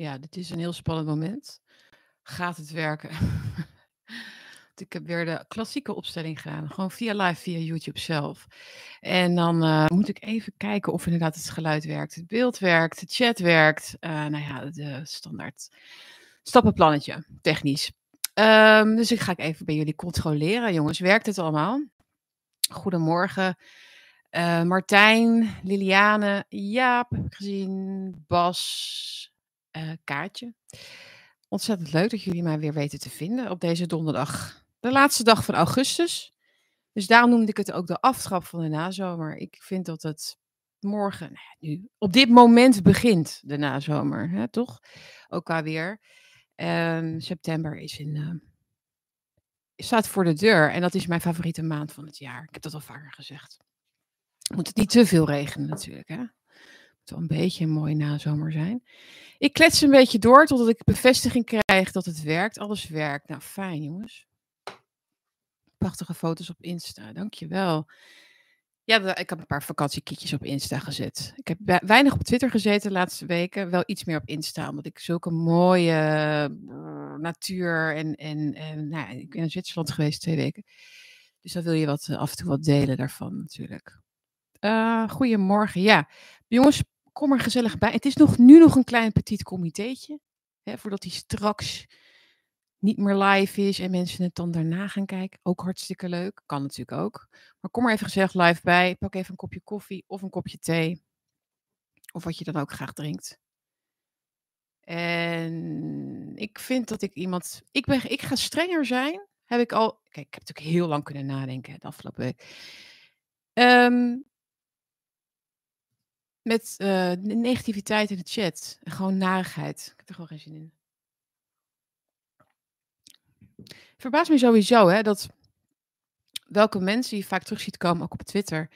Ja, dit is een heel spannend moment. Gaat het werken? ik heb weer de klassieke opstelling gedaan. Gewoon via live, via YouTube zelf. En dan uh, moet ik even kijken of inderdaad het geluid werkt, het beeld werkt, de chat werkt. Uh, nou ja, de standaard stappenplannetje, technisch. Um, dus ik ga even bij jullie controleren. Jongens, werkt het allemaal? Goedemorgen. Uh, Martijn, Liliane, Jaap, gezien, Bas, Kaartje. Ontzettend leuk dat jullie mij weer weten te vinden op deze donderdag. De laatste dag van augustus. Dus daarom noemde ik het ook de aftrap van de nazomer. Ik vind dat het morgen, nou nu, op dit moment begint de nazomer, hè, toch? Ook alweer. Um, september is in, uh, staat voor de deur en dat is mijn favoriete maand van het jaar. Ik heb dat al vaker gezegd. Moet het niet te veel regenen natuurlijk, hè? Moet wel een beetje een mooie nazomer zijn. Ik klets een beetje door totdat ik bevestiging krijg dat het werkt. Alles werkt. Nou, fijn jongens. Prachtige foto's op Insta, dankjewel. Ja, ik heb een paar vakantiekietjes op Insta gezet. Ik heb weinig op Twitter gezeten de laatste weken. Wel iets meer op Insta, omdat ik zulke mooie natuur en, en, en nou, ik ben in Zwitserland geweest twee weken. Dus dan wil je wat, af en toe wat delen daarvan natuurlijk. Uh, goedemorgen. Ja, jongens, kom er gezellig bij. Het is nog, nu nog een klein petit comitéetje. Hè, voordat hij straks niet meer live is en mensen het dan daarna gaan kijken. Ook hartstikke leuk. Kan natuurlijk ook. Maar kom er even gezellig live bij. Pak even een kopje koffie of een kopje thee. Of wat je dan ook graag drinkt. En ik vind dat ik iemand. Ik, ben, ik ga strenger zijn. Heb ik al. Kijk, ik heb natuurlijk heel lang kunnen nadenken de afgelopen week. Um, met uh, negativiteit in de chat. Gewoon narigheid. Ik heb er gewoon geen zin in. Verbaas me sowieso hè, dat welke mensen je vaak terug ziet komen, ook op Twitter,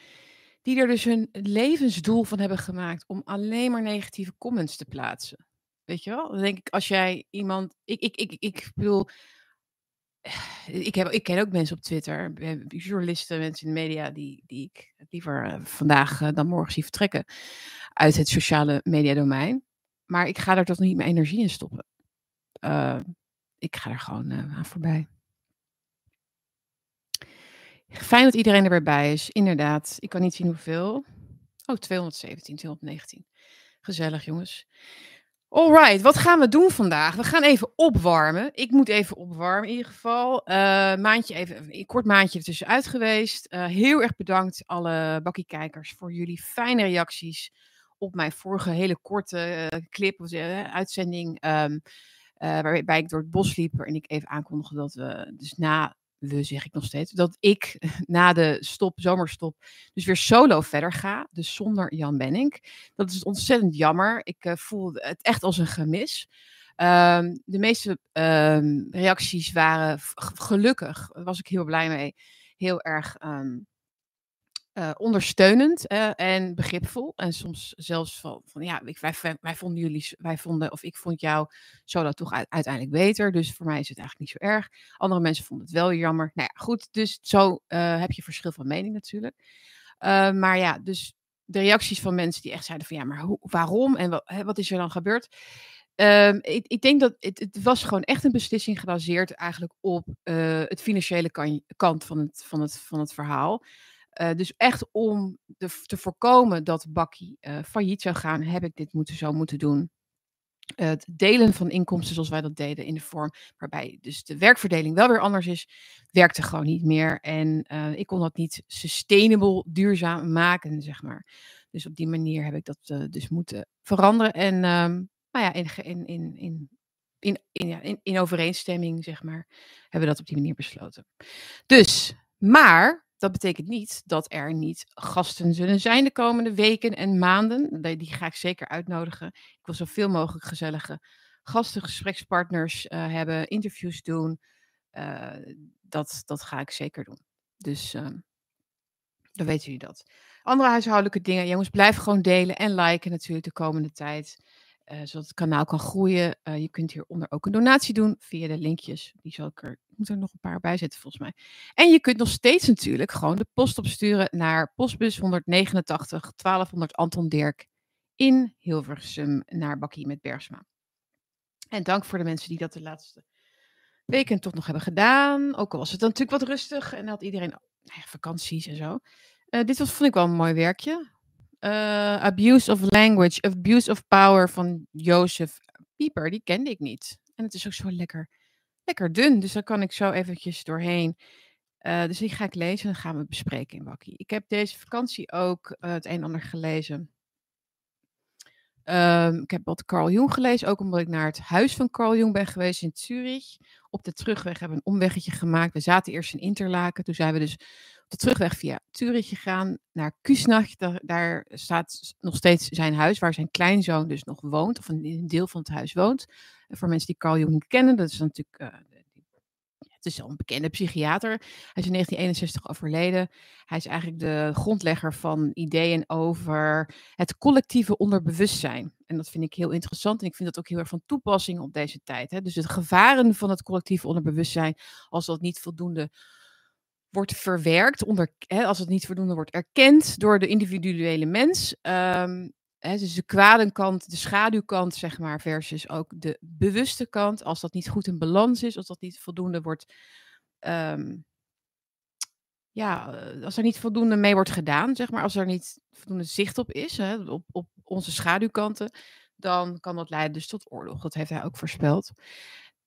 die er dus hun levensdoel van hebben gemaakt om alleen maar negatieve comments te plaatsen. Weet je wel? Dan denk ik, als jij iemand. Ik, ik, ik, ik bedoel. Ik, heb, ik ken ook mensen op Twitter, journalisten, mensen in de media, die, die ik liever eh, vandaag eh, dan morgen zie vertrekken uit het sociale mediadomein. Maar ik ga er toch niet mijn energie in stoppen. Uh, ik ga er gewoon uh, aan voorbij. Fijn dat iedereen er weer bij is. Inderdaad, ik kan niet zien hoeveel. Oh, 217, 219. Gezellig, jongens. Alright, wat gaan we doen vandaag? We gaan even opwarmen. Ik moet even opwarmen in ieder geval. Uh, maandje even, een kort maandje ertussenuit geweest. Uh, heel erg bedankt alle bakkiekijkers voor jullie fijne reacties op mijn vorige hele korte uh, clip of uitzending. Um, waarbij ik door het bos liep en ik even aankondigde dat we dus na we zeg ik nog steeds, dat ik na de stop, zomerstop, dus weer solo verder ga. Dus zonder Jan Benning. Dat is ontzettend jammer. Ik uh, voel het echt als een gemis. Um, de meeste um, reacties waren gelukkig, was ik heel blij mee, heel erg um, uh, ondersteunend en begripvol. En soms zelfs van, van ja, wij, wij, vonden jullie, wij vonden, of ik vond jou zo dat toch uiteindelijk beter. Dus voor mij is het eigenlijk niet zo erg. Andere mensen vonden het wel jammer. Nou ja, goed, dus zo uh, heb je verschil van mening natuurlijk. maar ja, dus de reacties van mensen die echt zeiden van ja, maar waarom en wat, wat is er dan gebeurd? Um, ik, ik, denk dat het, het, was gewoon echt een beslissing gebaseerd eigenlijk op het financiële kan, kant van het, van, het, van het verhaal. Uh, dus echt om te voorkomen dat Bakkie uh, failliet zou gaan, heb ik dit moeten, zo moeten doen. Het delen van inkomsten zoals wij dat deden in de vorm waarbij dus de werkverdeling wel weer anders is, werkte gewoon niet meer. En ik kon dat niet sustainable, duurzaam maken, zeg maar. Dus op die manier heb ik dat dus moeten veranderen. En um, nou ja, in, in, in, in in, in, ja, in, in, overeenstemming, zeg maar, hebben we dat op die manier besloten. Dus, maar dat betekent niet dat er niet gasten zullen zijn de komende weken en maanden. Die ga ik zeker uitnodigen. Ik wil zoveel mogelijk gezellige gasten, gesprekspartners uh, hebben, interviews doen. Uh, dat, dat ga ik zeker doen. Dus uh, dan weten jullie dat. Andere huishoudelijke dingen. Jongens, blijf gewoon delen en liken natuurlijk de komende tijd. Uh, zodat het kanaal kan groeien. Uh, je kunt hieronder ook een donatie doen via de linkjes. Die zal ik er, moet er nog een paar bij zetten volgens mij. En je kunt nog steeds natuurlijk gewoon de post opsturen naar postbus 189 1200 Anton Dirk in Hilversum naar Bakkie met Bergsma. En dank voor de mensen die dat de laatste weken toch nog hebben gedaan. Ook al was het dan natuurlijk wat rustig en had iedereen nou vakanties en zo. Uh, dit was, vond ik wel een mooi werkje. Uh, Abuse of Language, Abuse of Power van Jozef Pieper. Die kende ik niet. En het is ook zo lekker, lekker dun. Dus daar kan ik zo eventjes doorheen. Uh, dus die ga ik lezen en dan gaan we bespreken in Wakkie. Ik heb deze vakantie ook het een en ander gelezen Um, ik heb wat Carl Jung gelezen, ook omdat ik naar het huis van Carl Jung ben geweest in Zurich. Op de terugweg hebben we een omweggetje gemaakt. We zaten eerst in Interlaken. Toen zijn we dus terugweg via Zurich gegaan naar Kusnacht. Daar, staat nog steeds zijn huis, waar zijn kleinzoon dus nog woont, of een, deel van het huis woont. En voor mensen die Carl Jung kennen, dat is natuurlijk uh, het is al een bekende psychiater. Hij is in 1961 overleden. Hij is eigenlijk de grondlegger van ideeën over het collectieve onderbewustzijn. En dat vind ik heel interessant en ik vind dat ook heel erg van toepassing op deze tijd. Hè. Dus de gevaren van het collectieve onderbewustzijn, als dat niet voldoende wordt verwerkt, onder, hè, als het niet voldoende wordt erkend door de individuele mens, um, Hè, dus de kwade kant, de schaduwkant, zeg maar, versus ook de bewuste kant. Als dat niet goed in balans is, als dat niet voldoende wordt. Um, ja, eh, als er niet voldoende mee wordt gedaan, zeg maar, als er niet voldoende zicht op is, hè, op, op onze schaduwkanten, dan kan dat leiden dus tot oorlog. Dat heeft hij ook voorspeld.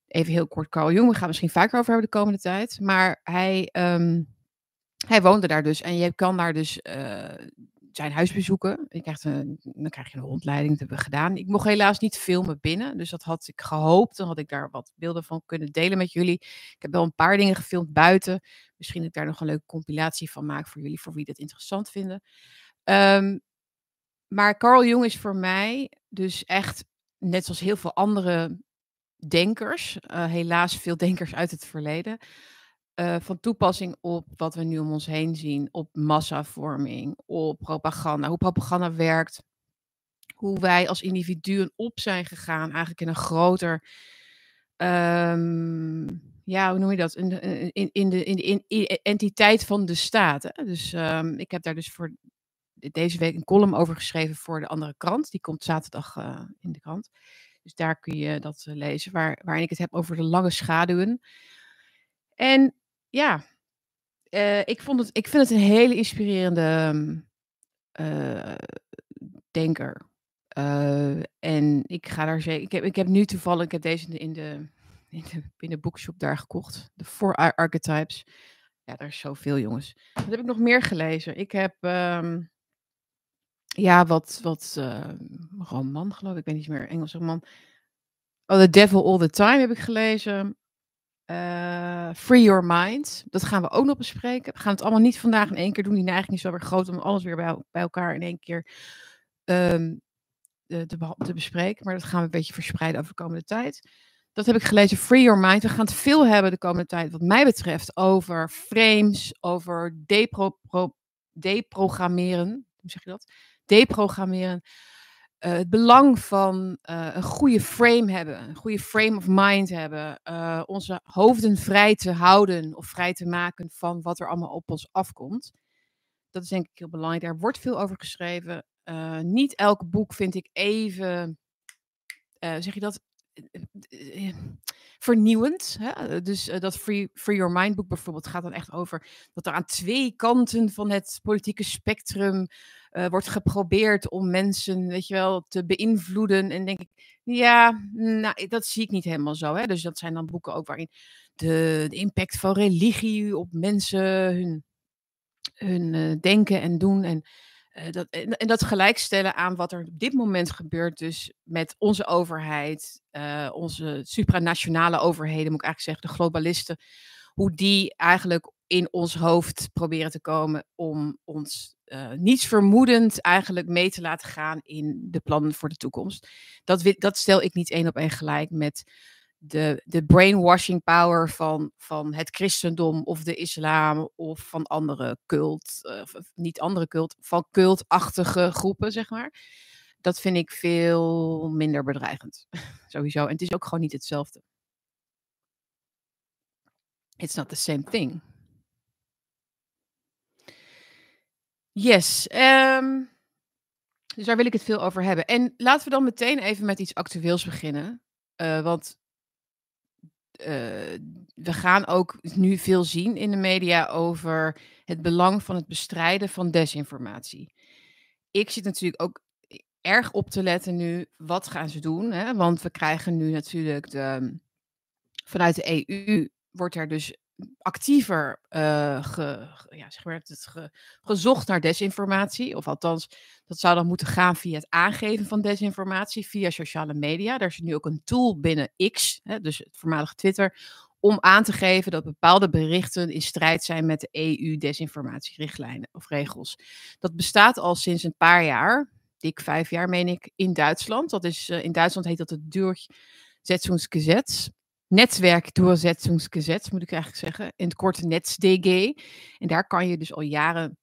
Even heel kort, Carl Jung, we gaan misschien vaker over hebben de komende tijd. Maar hij, um, hij woonde daar dus en je kan daar dus uh, zijn huis bezoeken. Je krijgt een, dan krijg je een rondleiding, dat hebben we gedaan. Ik mocht helaas niet filmen binnen, dus dat had ik gehoopt. Dan had ik daar wat beelden van kunnen delen met jullie. Ik heb wel een paar dingen gefilmd buiten. Misschien ik daar nog een leuke compilatie van maak voor jullie, voor wie dat interessant vinden. Um, maar Carl Jung is voor mij dus echt, net zoals heel veel andere denkers, uh, helaas veel denkers uit het verleden, uh, van toepassing op wat we nu om ons heen zien, op massavorming, op propaganda, hoe propaganda werkt, hoe wij als individuen op zijn gegaan, eigenlijk in een groter, um, ja, hoe noem je dat, in de, in, in de, in de in, entiteit van de staat. Hè? Dus um, ik heb daar dus voor deze week een column over geschreven voor de andere krant, die komt zaterdag uh, in de krant. Dus daar kun je dat uh, lezen, waar, waarin ik het heb over de lange schaduwen. En ja, uh, ik, vond het, ik vind het een hele inspirerende uh, denker. Uh, en ik ga daar zeker. Ik heb, ik heb nu toevallig, ik heb deze in de, in de, boekshop daar gekocht. De Four Archetypes. Ja, daar is zoveel, jongens. Wat heb ik nog meer gelezen? Ik heb. Um, ja, wat, wat uh, roman, geloof ik. Ik weet niet meer Engels roman. Oh, The Devil All the Time heb ik gelezen. Uh, free Your Mind. Dat gaan we ook nog bespreken. We gaan het allemaal niet vandaag in één keer doen. Die neiging is wel weer groot om alles weer bij, bij elkaar in één keer te, te, bespreken. Maar dat gaan we een beetje verspreiden over de komende tijd. Dat heb ik gelezen, Free Your Mind. We gaan het veel hebben de komende tijd, wat mij betreft, over frames, over depro, pro, deprogrammeren. Hoe zeg je dat? Deprogrammeren. Uh, het belang van uh, een goede frame hebben, een goede frame of mind hebben, uh, onze hoofden vrij te houden of vrij te maken van wat er allemaal op ons afkomt. Dat is denk ik heel belangrijk. Daar wordt veel over geschreven. niet elk boek vind ik even, zeg je dat, vernieuwend. Hè? Dus dat Free, Free Your Mind boek bijvoorbeeld gaat dan echt over dat er aan twee kanten van het politieke spectrum uh, wordt geprobeerd om mensen, weet je wel, te beïnvloeden. En denk ik, ja, nou, dat zie ik niet helemaal zo. Hè? Dus dat zijn dan boeken ook waarin de, impact van religie op mensen, hun, hun uh, denken en doen. En, uh, dat, en, en, dat gelijkstellen aan wat er op dit moment gebeurt, dus met onze overheid, onze supranationale overheden, moet ik eigenlijk zeggen, de globalisten. Hoe die eigenlijk in ons hoofd proberen te komen om ons uh, niets vermoedend eigenlijk mee te laten gaan in de plannen voor de toekomst. Dat, dat stel ik niet één op één gelijk met de, de brainwashing power van, van het christendom of de islam of van andere cult, uh, niet andere cult, van cultachtige groepen, zeg maar. Dat vind ik veel minder bedreigend, sowieso. En het is ook gewoon niet hetzelfde. It's not the same thing. Yes. Um, dus daar wil ik het veel over hebben. En laten we dan meteen even met iets actueels beginnen. Uh, want uh, we gaan ook nu veel zien in de media over het belang van het bestrijden van desinformatie. Ik zit natuurlijk ook erg op te letten nu, wat gaan ze doen? Hè? Want we krijgen nu natuurlijk de, vanuit de EU wordt er dus actiever ge, ja, zeg maar, het ge, gezocht naar desinformatie. Of althans, dat zou dan moeten gaan via het aangeven van desinformatie via sociale media. Daar is nu ook een tool binnen X, hè, dus het voormalige Twitter, om aan te geven dat bepaalde berichten in strijd zijn met de EU-desinformatierichtlijnen of regels. Dat bestaat al sinds een paar jaar, dik vijf jaar meen ik, in Duitsland. Dat is, uh, in Duitsland heet dat het Durchsetzungsgesetz. Netwerkdoorzettingsgesetz, moet ik eigenlijk zeggen. In het korte NetzDG. En daar kan je dus al jaren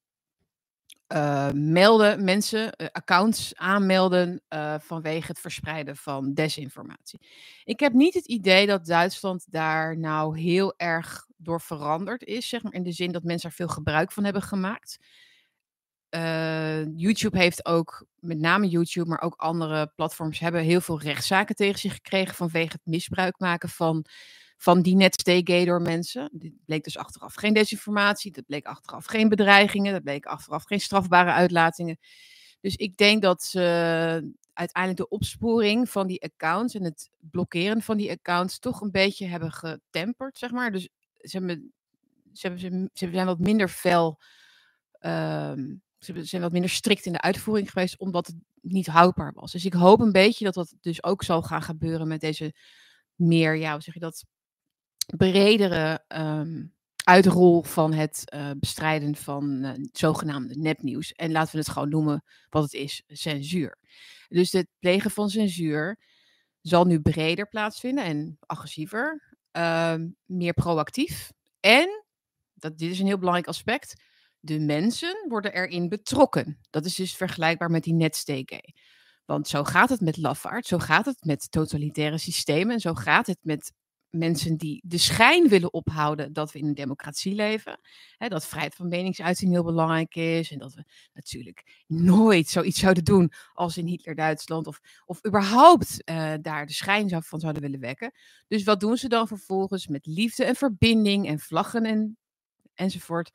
uh, melden, mensen, uh, accounts aanmelden uh, vanwege het verspreiden van desinformatie. Ik heb niet het idee dat Duitsland daar nou heel erg door veranderd is, zeg maar, in de zin dat mensen er veel gebruik van hebben gemaakt. YouTube heeft ook, met name YouTube, maar ook andere platforms, hebben heel veel rechtszaken tegen zich gekregen vanwege het misbruik maken van van die netstay door mensen. Dit bleek dus achteraf geen desinformatie, dat bleek achteraf geen bedreigingen, dat bleek achteraf geen strafbare uitlatingen. Dus ik denk dat ze uiteindelijk de opsporing van die accounts en het blokkeren van die accounts toch een beetje hebben getemperd, zeg maar. Dus ze, hebben, ze, zijn wat minder fel, um, ze zijn wat minder strikt in de uitvoering geweest, omdat het niet houdbaar was. Dus ik hoop een beetje dat dat dus ook zal gaan gebeuren met deze meer, ja, hoe zeg je dat, bredere um, uitrol van het uh, bestrijden van uh, zogenaamde nepnieuws. En laten we het gewoon noemen wat het is: censuur. Dus het plegen van censuur zal nu breder plaatsvinden en agressiever, uh, meer proactief. En, dat, dit is een heel belangrijk aspect, de mensen worden erin betrokken. Dat is dus vergelijkbaar met die netsteken. Want zo gaat het met lafaard, zo gaat het met totalitaire systemen, en zo gaat het met mensen die de schijn willen ophouden dat we in een democratie leven. Hè, dat vrijheid van meningsuiting heel belangrijk is. En dat we natuurlijk nooit zoiets zouden doen als in Hitler-Duitsland. Of, of überhaupt uh, daar de schijn van zouden willen wekken. Dus wat doen ze dan vervolgens met liefde en verbinding en vlaggen en, enzovoort?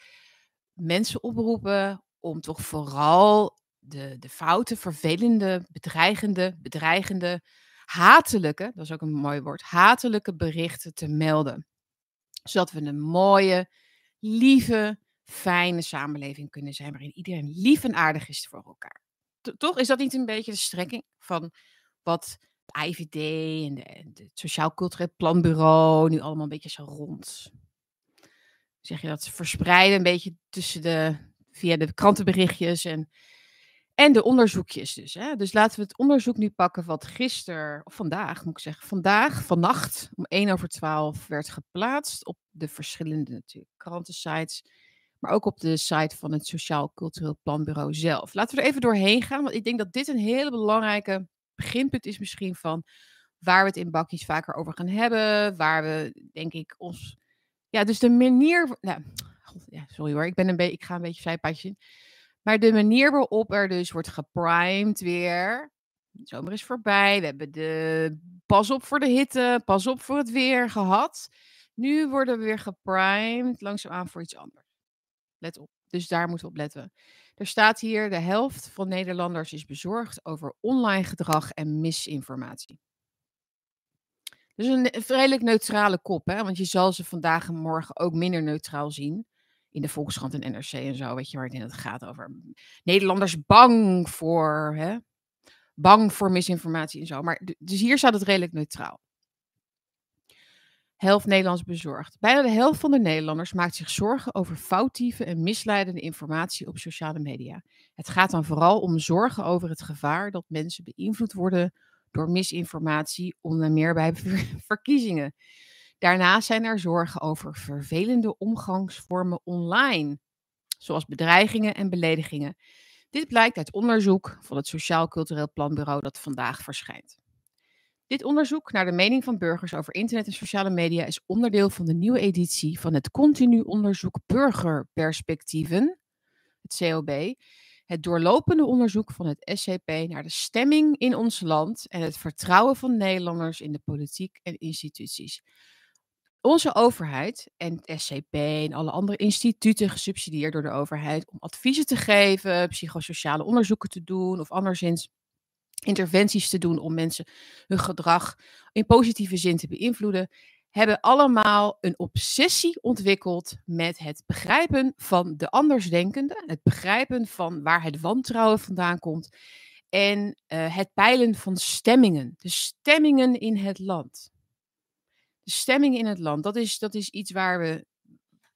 Mensen oproepen om toch vooral de, de foute, vervelende, bedreigende, bedreigende hatelijke, dat is ook een mooi woord, hatelijke berichten te melden. Zodat we een mooie, lieve, fijne samenleving kunnen zijn waarin iedereen lief en aardig is voor elkaar. Toch is dat niet een beetje de strekking van wat de IVD en de, het Sociaal Cultureel Planbureau nu allemaal een beetje zo rond. Zeg je dat ze verspreiden een beetje tussen de, via de krantenberichtjes en en de onderzoekjes dus. Hè? Dus laten we het onderzoek nu pakken wat gisteren, of vandaag moet ik zeggen, vandaag, vannacht om 1 over 12 werd geplaatst op de verschillende natuurlijk krantensites, maar ook op de site van het Sociaal Cultureel Planbureau zelf. Laten we er even doorheen gaan, want ik denk dat dit een hele belangrijke beginpunt is misschien van waar we het in bakjes vaker over gaan hebben, waar we denk ik ons, ja, dus de manier, nou, ja, sorry hoor, ik ben een beetje, ik ga een beetje zijpaadjes in maar de manier waarop er dus wordt geprimed weer. De zomer is voorbij. We hebben de pas op voor de hitte, pas op voor het weer gehad. Nu worden we weer geprimed langzaamaan voor iets anders. Let op. Dus daar moeten we op letten. Er staat hier: de helft van Nederlanders is bezorgd over online gedrag en misinformatie. Dus een redelijk neutrale kop, hè? want je zal ze vandaag en morgen ook minder neutraal zien in de Volkskrant en NRC en zo, weet je, waarin het gaat over Nederlanders bang voor, hè, bang voor misinformatie en zo. Maar dus hier staat het redelijk neutraal. Helft Nederlands bezorgd. Bijna de helft van de Nederlanders maakt zich zorgen over foutieve en misleidende informatie op sociale media. Het gaat dan vooral om zorgen over het gevaar dat mensen beïnvloed worden door misinformatie, onder meer bij verkiezingen. Daarnaast zijn er zorgen over vervelende omgangsvormen online, zoals bedreigingen en beledigingen. Dit blijkt uit onderzoek van het Sociaal Cultureel Planbureau dat vandaag verschijnt. Dit onderzoek naar de mening van burgers over internet en sociale media is onderdeel van de nieuwe editie van het continu onderzoek Burgerperspectieven, het COB. Het doorlopende onderzoek van het SCP naar de stemming in ons land en het vertrouwen van Nederlanders in de politiek en instituties. Onze overheid en het SCP en alle andere instituten gesubsidieerd door de overheid om adviezen te geven, psychosociale onderzoeken te doen of anderszins interventies te doen om mensen hun gedrag in positieve zin te beïnvloeden, hebben allemaal een obsessie ontwikkeld met het begrijpen van de andersdenkende, het begrijpen van waar het wantrouwen vandaan komt en uh, het peilen van stemmingen, de stemmingen in het land. De stemmingen in het land, dat is, dat is iets waar we,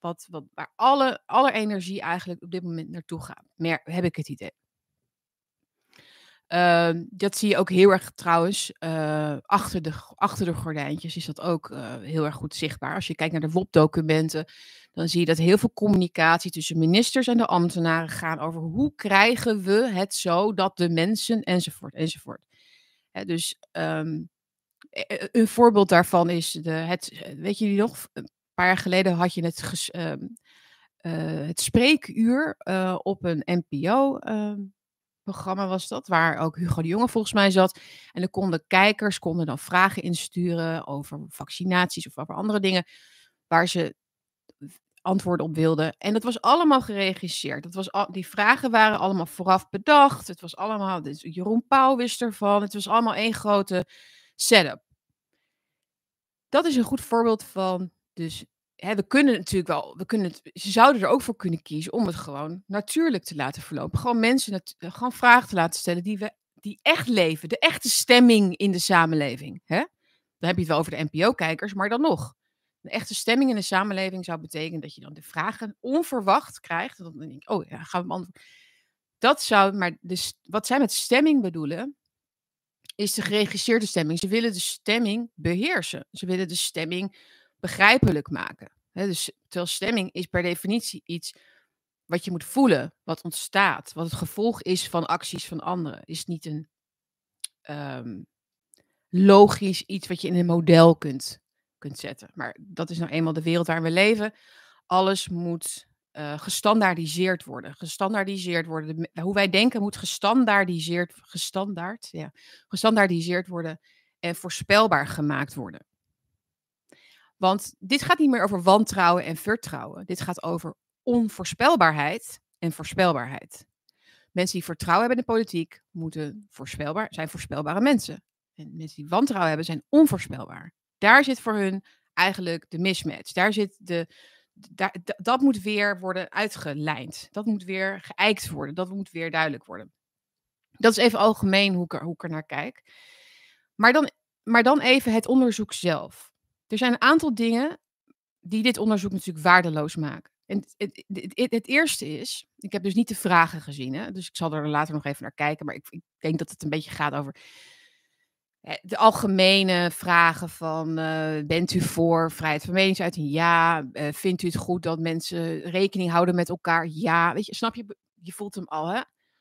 wat, wat, waar alle, alle energie eigenlijk op dit moment naartoe gaat. Meer heb ik het idee. Ehm, dat zie je ook heel erg trouwens. Uh, achter, de, achter de gordijntjes is dat ook uh, heel erg goed zichtbaar. Als je kijkt naar de WOP-documenten, dan zie je dat heel veel communicatie tussen ministers en de ambtenaren gaan over hoe krijgen we het zo dat de mensen enzovoort enzovoort. Hè, dus um, een voorbeeld daarvan is de, het, weet je nog, een paar jaar geleden had je het, ges, um, uh, het spreekuur op een NPO programma was dat, waar ook Hugo de Jonge volgens mij zat. En dan konden kijkers konden dan vragen insturen over vaccinaties of over andere dingen waar ze antwoorden op wilden. En dat was allemaal geregisseerd. Dat was al, die vragen waren allemaal vooraf bedacht. Het was allemaal, dus Jeroen Pauw wist ervan. Het was allemaal één grote setup. Dat is een goed voorbeeld van dus we kunnen natuurlijk wel, we kunnen het, ze zouden er ook voor kunnen kiezen om het gewoon natuurlijk te laten verlopen. Gewoon mensen, gewoon vragen te laten stellen die, we, die echt leven, de echte stemming in de samenleving. Hè? Dan heb je het wel over de NPO-kijkers, maar dan nog. Een echte stemming in de samenleving zou betekenen dat je dan de vragen onverwacht krijgt. Denk oh ja, gaan we beantwoorden. Dat zou, maar wat zij met stemming bedoelen, is de geregisseerde stemming. Ze willen de stemming beheersen. Ze willen de stemming begrijpelijk maken. dus terwijl stemming is per definitie iets wat je moet voelen, wat ontstaat, wat het gevolg is van acties van anderen. Is niet een um, logisch iets wat je in een model kunt, kunt zetten. Maar dat is nou eenmaal de wereld waarin we leven. Alles moet uh, gestandaardiseerd worden. Gestandaardiseerd worden. De, hoe wij denken moet gestandaardiseerd, gestandaard, ja, gestandaardiseerd worden en voorspelbaar gemaakt worden. Want dit gaat niet meer over wantrouwen en vertrouwen. Dit gaat over onvoorspelbaarheid en voorspelbaarheid. Mensen die vertrouwen hebben in de politiek moeten voorspelbaar, zijn voorspelbare mensen. En mensen die wantrouwen hebben zijn onvoorspelbaar. Daar zit voor hun eigenlijk de mismatch. Daar zit de, daar, dat moet weer worden uitgelijnd. Dat moet weer geëikt worden. Dat moet weer duidelijk worden. Dat is even algemeen hoe ik er, hoe ik naar kijk. Maar dan, maar dan even het onderzoek zelf. Er zijn een aantal dingen die dit onderzoek natuurlijk waardeloos maken. En het, het, het, eerste is, ik heb dus niet de vragen gezien, hè, dus ik zal er later nog even naar kijken, maar ik, ik denk dat het een beetje gaat over de algemene vragen van, uh, bent u voor vrijheid van meningsuiting? Ja. Uh, vindt u het goed dat mensen rekening houden met elkaar? Ja. Weet je, snap je? Je voelt hem al, hè?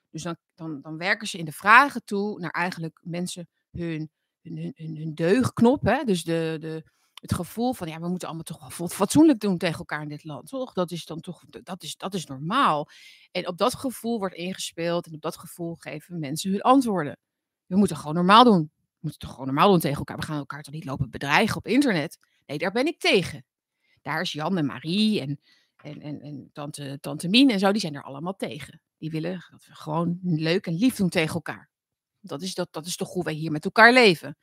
Dus dan, dan, dan werken ze in de vragen toe naar eigenlijk mensen hun, hun, hun, hun deugknop, hè? Dus de, de, het gevoel van, ja, we moeten allemaal toch wel fatsoenlijk doen tegen elkaar in dit land, toch? Dat is dan toch, dat is, dat is normaal. En op dat gevoel wordt ingespeeld en op dat gevoel geven mensen hun antwoorden. We moeten gewoon normaal doen. We moeten toch gewoon normaal doen tegen elkaar. We gaan elkaar toch niet lopen bedreigen op internet? Nee, daar ben ik tegen. Daar is Jan en Marie en, en, en, tante, tante Mien en zo, die zijn er allemaal tegen. Die willen dat we gewoon leuk en lief doen tegen elkaar. Dat is, dat, dat is toch hoe wij hier met elkaar leven.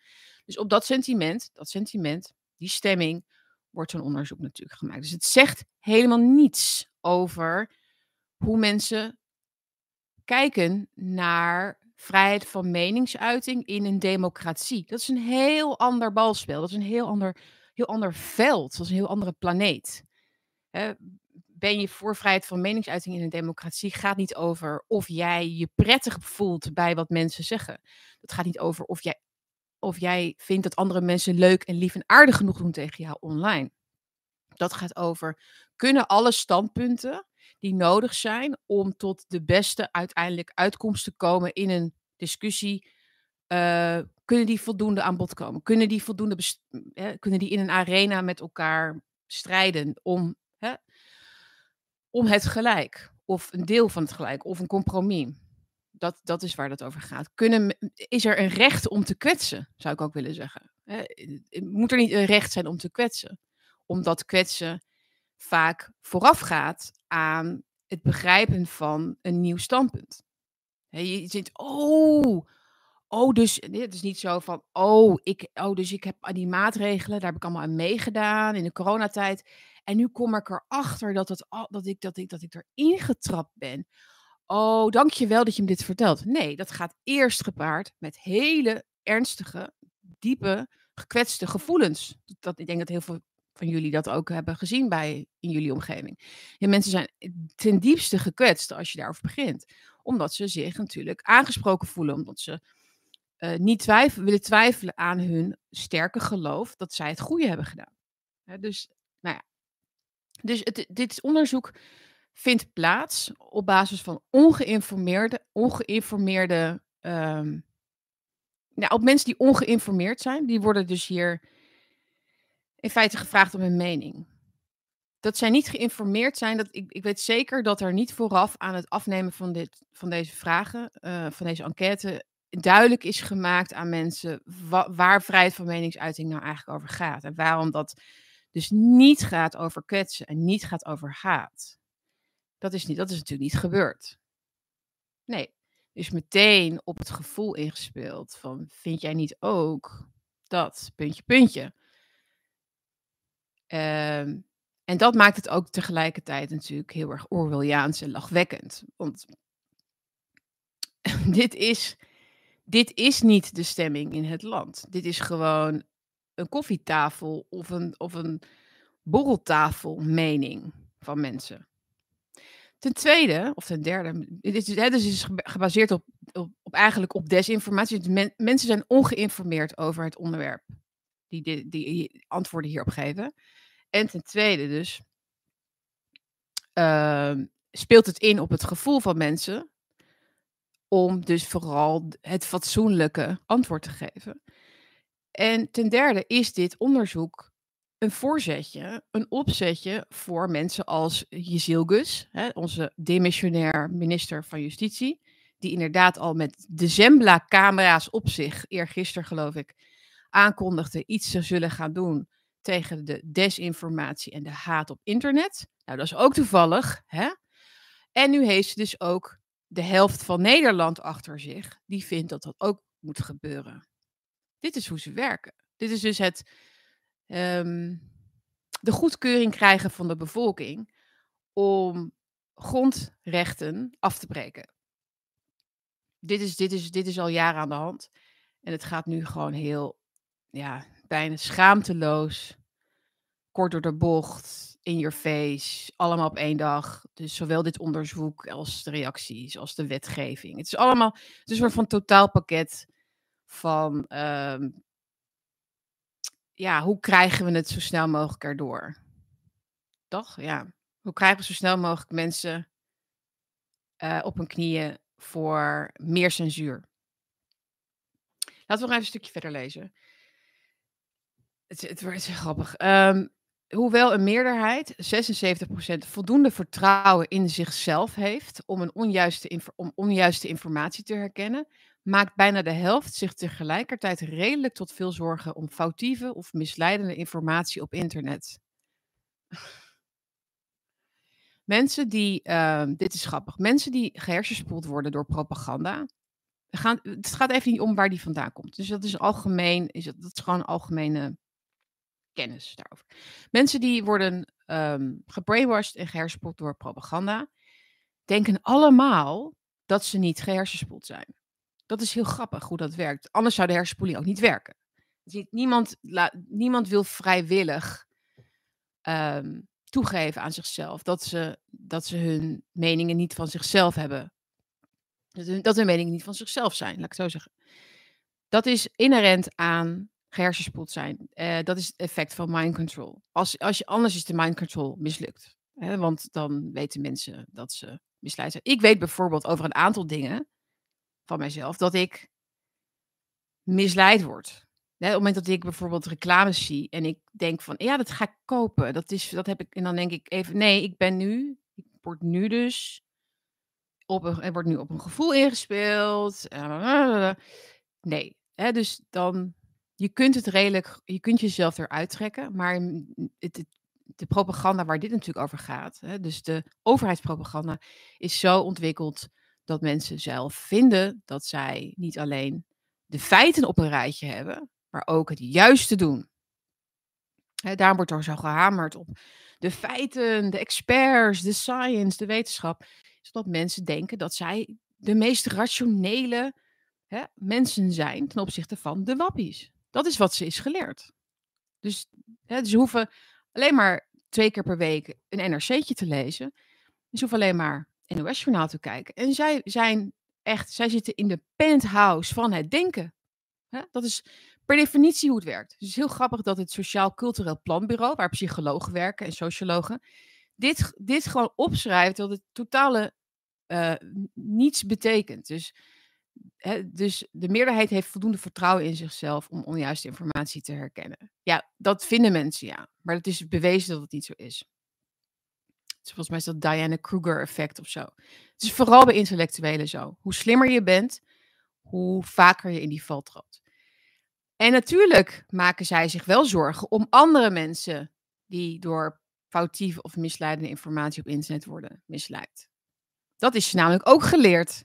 Dus op dat sentiment, dat sentiment die stemming, wordt zo'n onderzoek natuurlijk gemaakt. Dus het zegt helemaal niets over hoe mensen kijken naar vrijheid van meningsuiting in een democratie. Dat is een heel ander balspel. Dat is een heel ander, heel ander veld. Dat is een heel andere planeet. ben je voor vrijheid van meningsuiting in een democratie? Gaat niet over of jij je prettig voelt bij wat mensen zeggen. Het gaat niet over of jij of jij vindt dat andere mensen leuk en lief en aardig genoeg doen tegen jou online. Dat gaat over, kunnen alle standpunten die nodig zijn om tot de beste uiteindelijk uitkomst te komen in een discussie, uh, kunnen die voldoende aan bod komen? Kunnen die voldoende, kunnen die in een arena met elkaar strijden om, hè, om het gelijk? of een deel van het gelijk, of een compromis. Dat, dat is waar dat over gaat. Kunnen, is er een recht om te kwetsen, zou ik ook willen zeggen. Moet er niet een recht zijn om te kwetsen? Omdat kwetsen vaak voorafgaat aan het begrijpen van een nieuw standpunt. Je zit, oh, oh, dus het is niet zo van, oh, ik, oh, dus ik heb die maatregelen, daar heb ik allemaal aan meegedaan in de coronatijd. En nu kom ik erachter dat, dat, ik, dat, ik, dat ik erin getrapt ben. Oh, dankjewel dat je me dit vertelt. Nee, dat gaat eerst gepaard met hele ernstige, diepe, gekwetste gevoelens. Dat, ik denk dat heel veel van jullie dat ook hebben gezien bij, in jullie omgeving. Mensen zijn ten diepste gekwetst als je daarover begint. Omdat ze zich natuurlijk aangesproken voelen. Omdat ze uh, niet twijfelen, willen twijfelen aan hun sterke geloof dat zij het goede hebben gedaan. dus, nou ja. Dus dit onderzoek vindt plaats op basis van ongeïnformeerde, ongeïnformeerde, nou, op mensen die ongeïnformeerd zijn, die worden dus hier in feite gevraagd om hun mening. Dat zij niet geïnformeerd zijn, dat, ik, ik weet zeker dat er niet vooraf aan het afnemen van, dit, van deze vragen, uh, van deze enquête, duidelijk is gemaakt aan mensen waar vrijheid van meningsuiting nou eigenlijk over gaat. En waarom dat dus niet gaat over kwetsen en niet gaat over haat. Dat is, niet, dat is natuurlijk niet gebeurd. Nee, is meteen op het gevoel ingespeeld van vind jij niet ook dat, puntje, puntje. Um, en dat maakt het ook tegelijkertijd natuurlijk heel erg Orwelliaans en lachwekkend. Want dit is dit is niet de stemming in het land. Dit is gewoon een koffietafel of een, of een borreltafel mening van mensen. Ten tweede, of ten derde, dit is, hè, dus is gebaseerd op, op, eigenlijk op desinformatie. Dus mensen zijn ongeïnformeerd over het onderwerp die, die, antwoorden hierop geven. En ten tweede dus uh, speelt het in op het gevoel van mensen om dus vooral het fatsoenlijke antwoord te geven. En ten derde is dit onderzoek een voorzetje, een opzetje voor mensen als Jezilgus, onze demissionair minister van Justitie, die inderdaad al met de Zembla-camera's op zich, eergisteren geloof ik, aankondigde iets te zullen gaan doen tegen de desinformatie en de haat op internet. Nou, dat is ook toevallig. Hè? En nu heeft ze dus ook de helft van Nederland achter zich, die vindt dat dat ook moet gebeuren. Dit is hoe ze werken. Dit is dus het um, de goedkeuring krijgen van de bevolking om grondrechten af te breken. Dit is, dit, is, dit is al jaren aan de hand. En het gaat nu gewoon heel, ja, bijna schaamteloos, kort door de bocht, in your face, allemaal op één dag. Dus zowel dit onderzoek als de reacties, als de wetgeving. Het is allemaal het is een soort van totaalpakket van, um, ja, hoe krijgen we het zo snel mogelijk erdoor? Toch? Ja. Hoe krijgen we zo snel mogelijk mensen uh, op hun knieën voor meer censuur? Laten we nog even een stukje verder lezen. Het, het wordt grappig. Um, hoewel een meerderheid, 76%, voldoende vertrouwen in zichzelf heeft om, een onjuiste, om onjuiste informatie te herkennen, maakt bijna de helft zich tegelijkertijd redelijk tot veel zorgen om foutieve of misleidende informatie op internet. Mensen die, uh, dit is grappig, mensen die gehersenspoeld worden door propaganda, gaan, het gaat even niet om waar die vandaan komt. Dus dat is algemeen, is dat, dat is gewoon algemene kennis daarover. Mensen die worden um, gebrainwashed en gehersenspoeld door propaganda, denken allemaal dat ze niet gehersenspoeld zijn. Dat is heel grappig hoe dat werkt. Anders zou de hersenspoeling ook niet werken. Dus niemand, niemand wil vrijwillig um, toegeven aan zichzelf dat ze, dat ze hun meningen niet van zichzelf hebben. Dat hun, dat hun meningen niet van zichzelf zijn, laat ik het zo zeggen. Dat is inherent aan gehersenspoeld zijn. Uh, dat is het effect van mind control. Als, als je, anders is de mind control mislukt. Hè? Want dan weten mensen dat ze misleid zijn. Ik weet bijvoorbeeld over een aantal dingen van mijzelf dat ik misleid word. Op het moment dat ik bijvoorbeeld reclames zie en ik denk van ja, dat ga ik kopen. Dat, is, dat heb ik. En dan denk ik even, nee, ik ben nu, ik word nu dus op een, wordt nu op een gevoel ingespeeld. eh, Nee, hè, dus dan, je kunt het redelijk, je kunt jezelf eruit trekken, maar het, het- de propaganda waar dit natuurlijk over gaat, hè, dus de overheidspropaganda, is zo ontwikkeld dat mensen zelf vinden dat zij niet alleen de feiten op een rijtje hebben, maar ook het juiste doen. Hè, daarom wordt er zo gehamerd op de feiten, de experts, de science, de wetenschap. Zodat mensen denken dat zij de meest rationele mensen zijn ten opzichte van de wappies. Dat is wat ze is geleerd. Dus ze hoeven alleen maar twee keer per week een NRC'tje te lezen. Ze hoeven alleen maar NOS-journaal te kijken. En zij zijn echt, zij zitten in de penthouse van het denken. Dat is per definitie hoe het werkt. Het is heel grappig dat het Sociaal Cultureel Planbureau, waar psychologen werken en sociologen, dit, dit gewoon opschrijft dat het totale eh, niets betekent. Dus, hè, dus de meerderheid heeft voldoende vertrouwen in zichzelf om onjuiste informatie te herkennen. Ja, dat vinden mensen ja. Maar het is bewezen dat het niet zo is. Dus volgens mij is dat Diana Kruger effect of zo. Het is vooral bij intellectuelen zo. Hoe slimmer je bent, hoe vaker je in die val trapt. En natuurlijk maken zij zich wel zorgen om andere mensen die door foutieve of misleidende informatie op internet worden misleid. Dat is namelijk ook geleerd.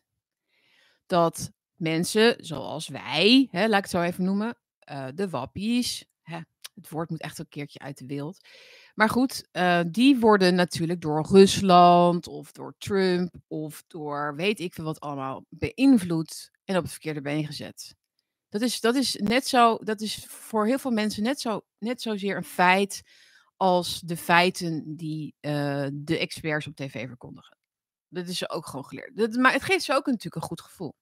Dat mensen zoals wij, hè, laat ik het zo even noemen, eh, de wappies, hè, het woord moet echt een keertje uit de wereld. Maar goed, eh, die worden natuurlijk door Rusland of door Trump of door weet ik veel wat allemaal beïnvloed en op het verkeerde been gezet. Dat is, dat is net zo, dat is voor heel veel mensen net, zo, net zozeer een feit als de feiten die eh, de experts op tv verkondigen. Dat is ze ook gewoon geleerd. Dat, maar het geeft ze ook natuurlijk een goed gevoel.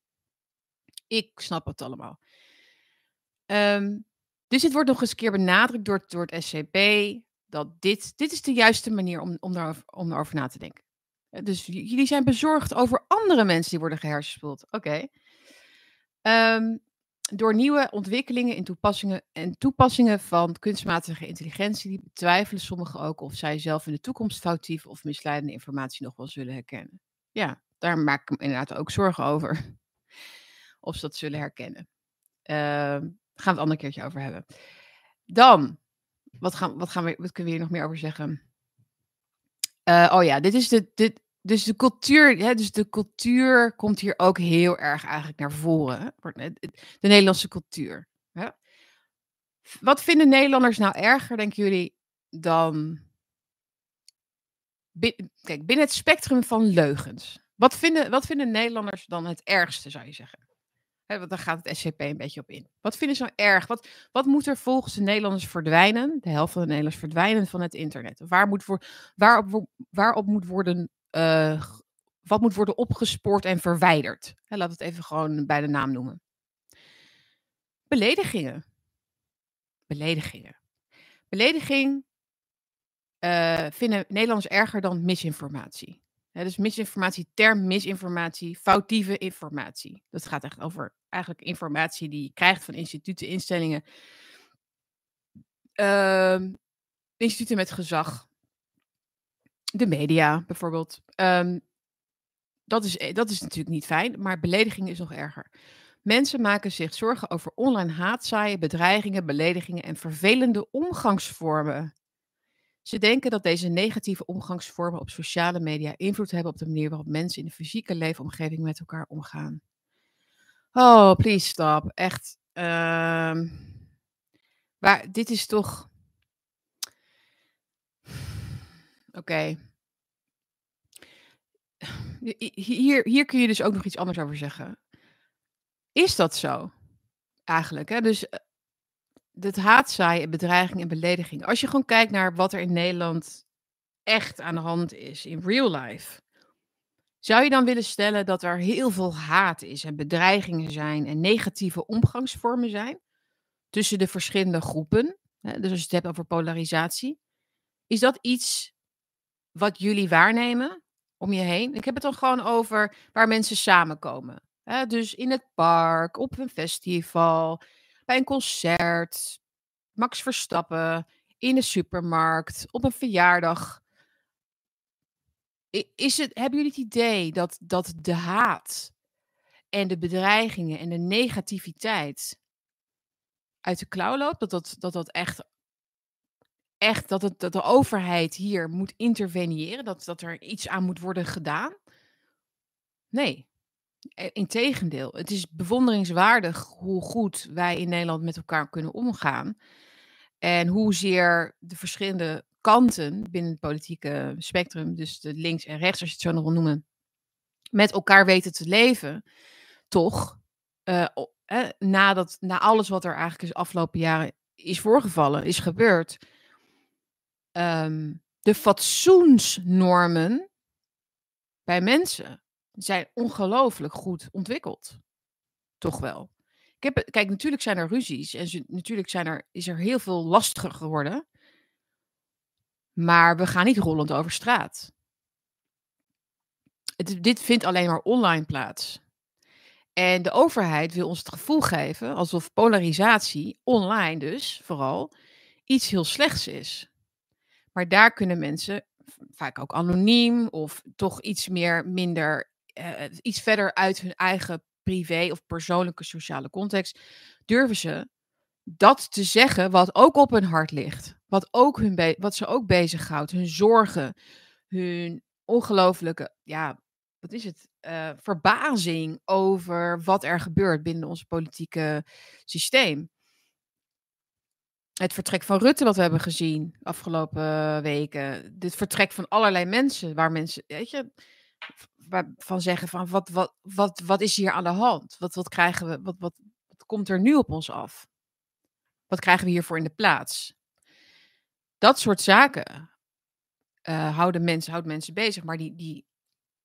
Ik snap het allemaal. Ehm, dus dit wordt nog eens een keer benadrukt door, door het SCP. Dat dit, dit is de juiste manier om, om, daarover, om na te denken. Eh, Dus jullie zijn bezorgd over andere mensen die worden gehersenspoeld. Oké. Ehm, door nieuwe ontwikkelingen in toepassingen en toepassingen van kunstmatige intelligentie, betwijfelen sommigen ook of zij zelf in de toekomst foutieve of misleidende informatie nog wel zullen herkennen. Ja, daar maak ik me inderdaad ook zorgen over. Of ze dat zullen herkennen. Daar gaan we het een ander keertje over hebben. Dan, wat, gaan, wat, gaan we, wat kunnen we hier nog meer over zeggen? Eh, oh ja, dit is de, dit, dus de cultuur, hè, dus de cultuur komt hier ook heel erg eigenlijk naar voren. De Nederlandse cultuur. Hè? Wat vinden Nederlanders nou erger, denken jullie, dan... Kijk, binnen het spectrum van leugens. Wat vinden, wat vinden Nederlanders dan het ergste, zou je zeggen? Want daar gaat het SCP een beetje op in. Wat vinden ze nou erg? Wat, wat moet er volgens de Nederlanders verdwijnen? De helft van de Nederlanders verdwijnen van het internet. Waar moet voor, waarop, waarop moet worden, eh, wat moet worden opgespoord en verwijderd? We het even gewoon bij de naam noemen. Beledigingen. Beledigingen. Belediging eh, vinden Nederlanders erger dan misinformatie. Dus misinformatie, term misinformatie, foutieve informatie. Dat gaat echt over eigenlijk informatie die je krijgt van instituten, instellingen, ehm, instituten met gezag, de media bijvoorbeeld. Ehm, dat, is, eh, dat is natuurlijk niet fijn, maar belediging is nog erger. Mensen maken zich zorgen over online haatzaaien, bedreigingen, beledigingen en vervelende omgangsvormen. Ze denken dat deze negatieve omgangsvormen op sociale media invloed hebben op de manier waarop mensen in de fysieke leefomgeving met elkaar omgaan. Oh, please stop. Echt. ehm, maar dit is toch. Oké. Hi- Hier, hier kun je dus ook nog iets anders over zeggen. Is dat zo? Eigenlijk. Hè? Dus eh, het haatzaaien, bedreiging en belediging. Als je gewoon kijkt naar wat er in Nederland echt aan de hand is, in real life. Zou je dan willen stellen dat er heel veel haat is en bedreigingen zijn en negatieve omgangsvormen zijn tussen de verschillende groepen? Dus als je het hebt over polarisatie. Is dat iets wat jullie waarnemen om je heen? Ik heb het dan gewoon over waar mensen samenkomen. Dus in het park, op een festival, bij een concert, Max Verstappen, in de supermarkt, op een verjaardag. Is het, hebben jullie het idee dat, dat de haat en de bedreigingen en de negativiteit uit de klauw loopt? Dat dat, dat, dat echt, echt dat, het, dat de overheid hier moet interveneren? Dat, dat er iets aan moet worden gedaan? Nee. E, integendeel, het is bewonderingswaardig hoe goed wij in Nederland met elkaar kunnen omgaan. En hoezeer de verschillende kanten binnen het politieke spectrum, dus de links en rechts, als je het zo nog wil noemen, met elkaar weten te leven, toch, eh, nadat, na alles wat er eigenlijk de afgelopen jaren is voorgevallen, is gebeurd, um, de fatsoensnormen bij mensen zijn ongelooflijk goed ontwikkeld. Toch wel. Ik heb, kijk, natuurlijk zijn er ruzies en natuurlijk zijn er, is er heel veel lastiger geworden. Maar we gaan niet rollend over straat. Dit vindt alleen maar online plaats. En de overheid wil ons het gevoel geven alsof polarisatie, online dus vooral, iets heel slechts is. Maar daar kunnen mensen, vaak ook anoniem of toch iets meer minder, uh, iets verder uit hun eigen privé of persoonlijke sociale context, durven ze dat te zeggen wat ook op hun hart ligt. Wat, ook hun wat ze ook bezighoudt. Hun zorgen, hun ongelooflijke, ja, wat is het? Uh, verbazing over wat er gebeurt binnen ons politieke systeem. Het vertrek van Rutte, wat we hebben gezien afgelopen weken. Het vertrek van allerlei mensen, waar mensen, weet je, van zeggen van wat, wat, wat, wat is hier aan de hand? Wat, wat krijgen we, wat, wat komt er nu op ons af? Wat krijgen we hiervoor in de plaats? Dat soort zaken uh, houden, mensen, houden mensen bezig, maar die, die,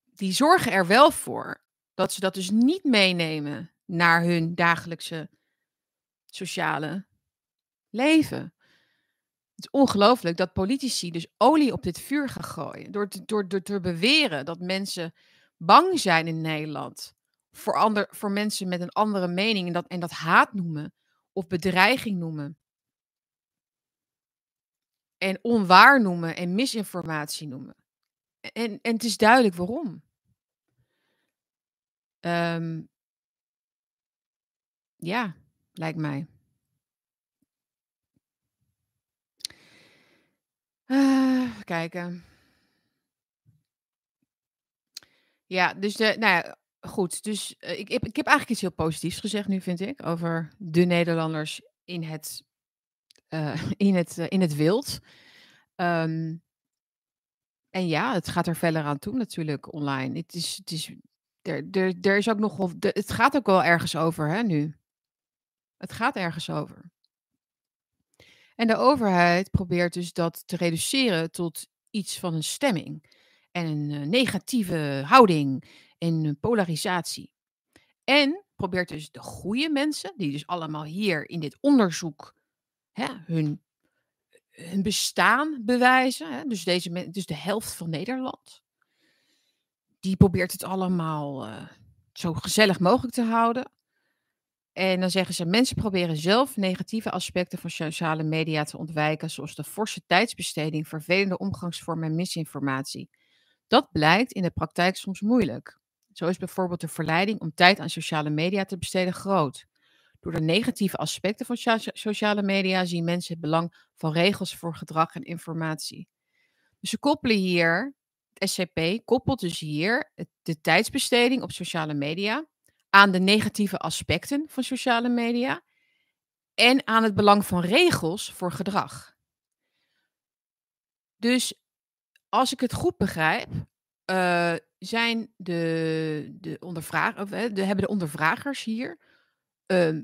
die zorgen er wel voor dat ze dat dus niet meenemen naar hun dagelijkse sociale leven. Het is ongelooflijk dat politici dus olie op dit vuur gaan gooien. Door te, door, door te beweren dat mensen bang zijn in Nederland voor, ander, voor mensen met een andere mening en dat, en dat haat noemen of bedreiging noemen. En onwaar noemen en misinformatie noemen. En, en het is duidelijk waarom. Um, ja, lijkt mij. Uh, even kijken. Ja, dus de, nou ja, goed. Dus uh, ik, ik, ik heb eigenlijk iets heel positiefs gezegd nu, vind ik, over de Nederlanders in het, uh, in het, uh, in het wild. Um, en ja, het gaat er verder aan toe natuurlijk online. Het is, het is, er, er, er is ook nog het gaat ook wel ergens over hè, nu. Het gaat ergens over. En de overheid probeert dus dat te reduceren tot iets van een stemming en een negatieve houding en polarisatie. En probeert dus de goede mensen, die dus allemaal hier in dit onderzoek hè, hun, hun bestaan bewijzen, hè, dus, deze, dus de helft van Nederland, die probeert het allemaal uh, zo gezellig mogelijk te houden. En dan zeggen ze, mensen proberen zelf negatieve aspecten van sociale media te ontwijken, zoals de forse tijdsbesteding, vervelende omgangsvormen en misinformatie. Dat blijkt in de praktijk soms moeilijk. Zo is bijvoorbeeld de verleiding om tijd aan sociale media te besteden groot. Door de negatieve aspecten van sociale media zien mensen het belang van regels voor gedrag en informatie. Dus ze koppelen hier, het SCP koppelt dus hier de tijdsbesteding op sociale media aan de negatieve aspecten van sociale media en aan het belang van regels voor gedrag. Dus als ik het goed begrijp, uh, zijn de, de, ondervraag, de, hebben de ondervragers hier uh,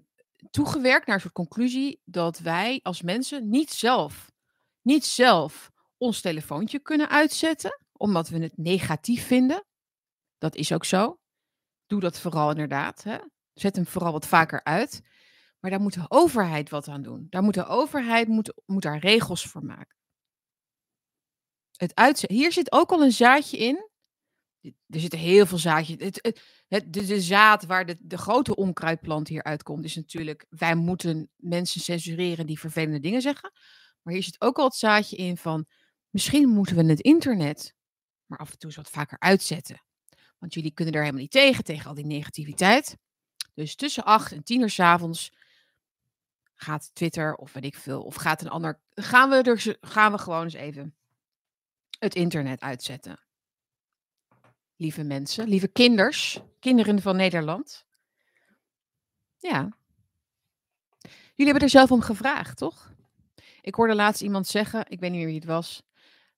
toegewerkt naar een soort conclusie dat wij als mensen niet zelf, niet zelf ons telefoontje kunnen uitzetten, omdat we het negatief vinden. Dat is ook zo. Doe dat vooral inderdaad. Hè? Zet hem vooral wat vaker uit. Maar daar moet de overheid wat aan doen. Daar moet de overheid moet, moet daar regels voor maken. Het uitzetten. Hier zit ook al een zaadje in. Er zitten heel veel zaadjes. Het, het, de, de, zaad waar de, de grote onkruidplant hier uitkomt, is natuurlijk: wij moeten mensen censureren die vervelende dingen zeggen. Maar hier zit ook al het zaadje in van: misschien moeten we het internet maar af en toe eens wat vaker uitzetten. Want jullie kunnen er helemaal niet tegen, tegen al die negativiteit. Dus tussen 8 en 10 uur s avonds gaat Twitter of weet ik veel, of gaat een ander, gaan we, er, gaan we gewoon eens even het internet uitzetten. Lieve mensen, lieve kinders, kinderen van Nederland. Ja. Jullie hebben er zelf om gevraagd, toch? Ik hoorde laatst iemand zeggen, ik weet niet meer wie het was,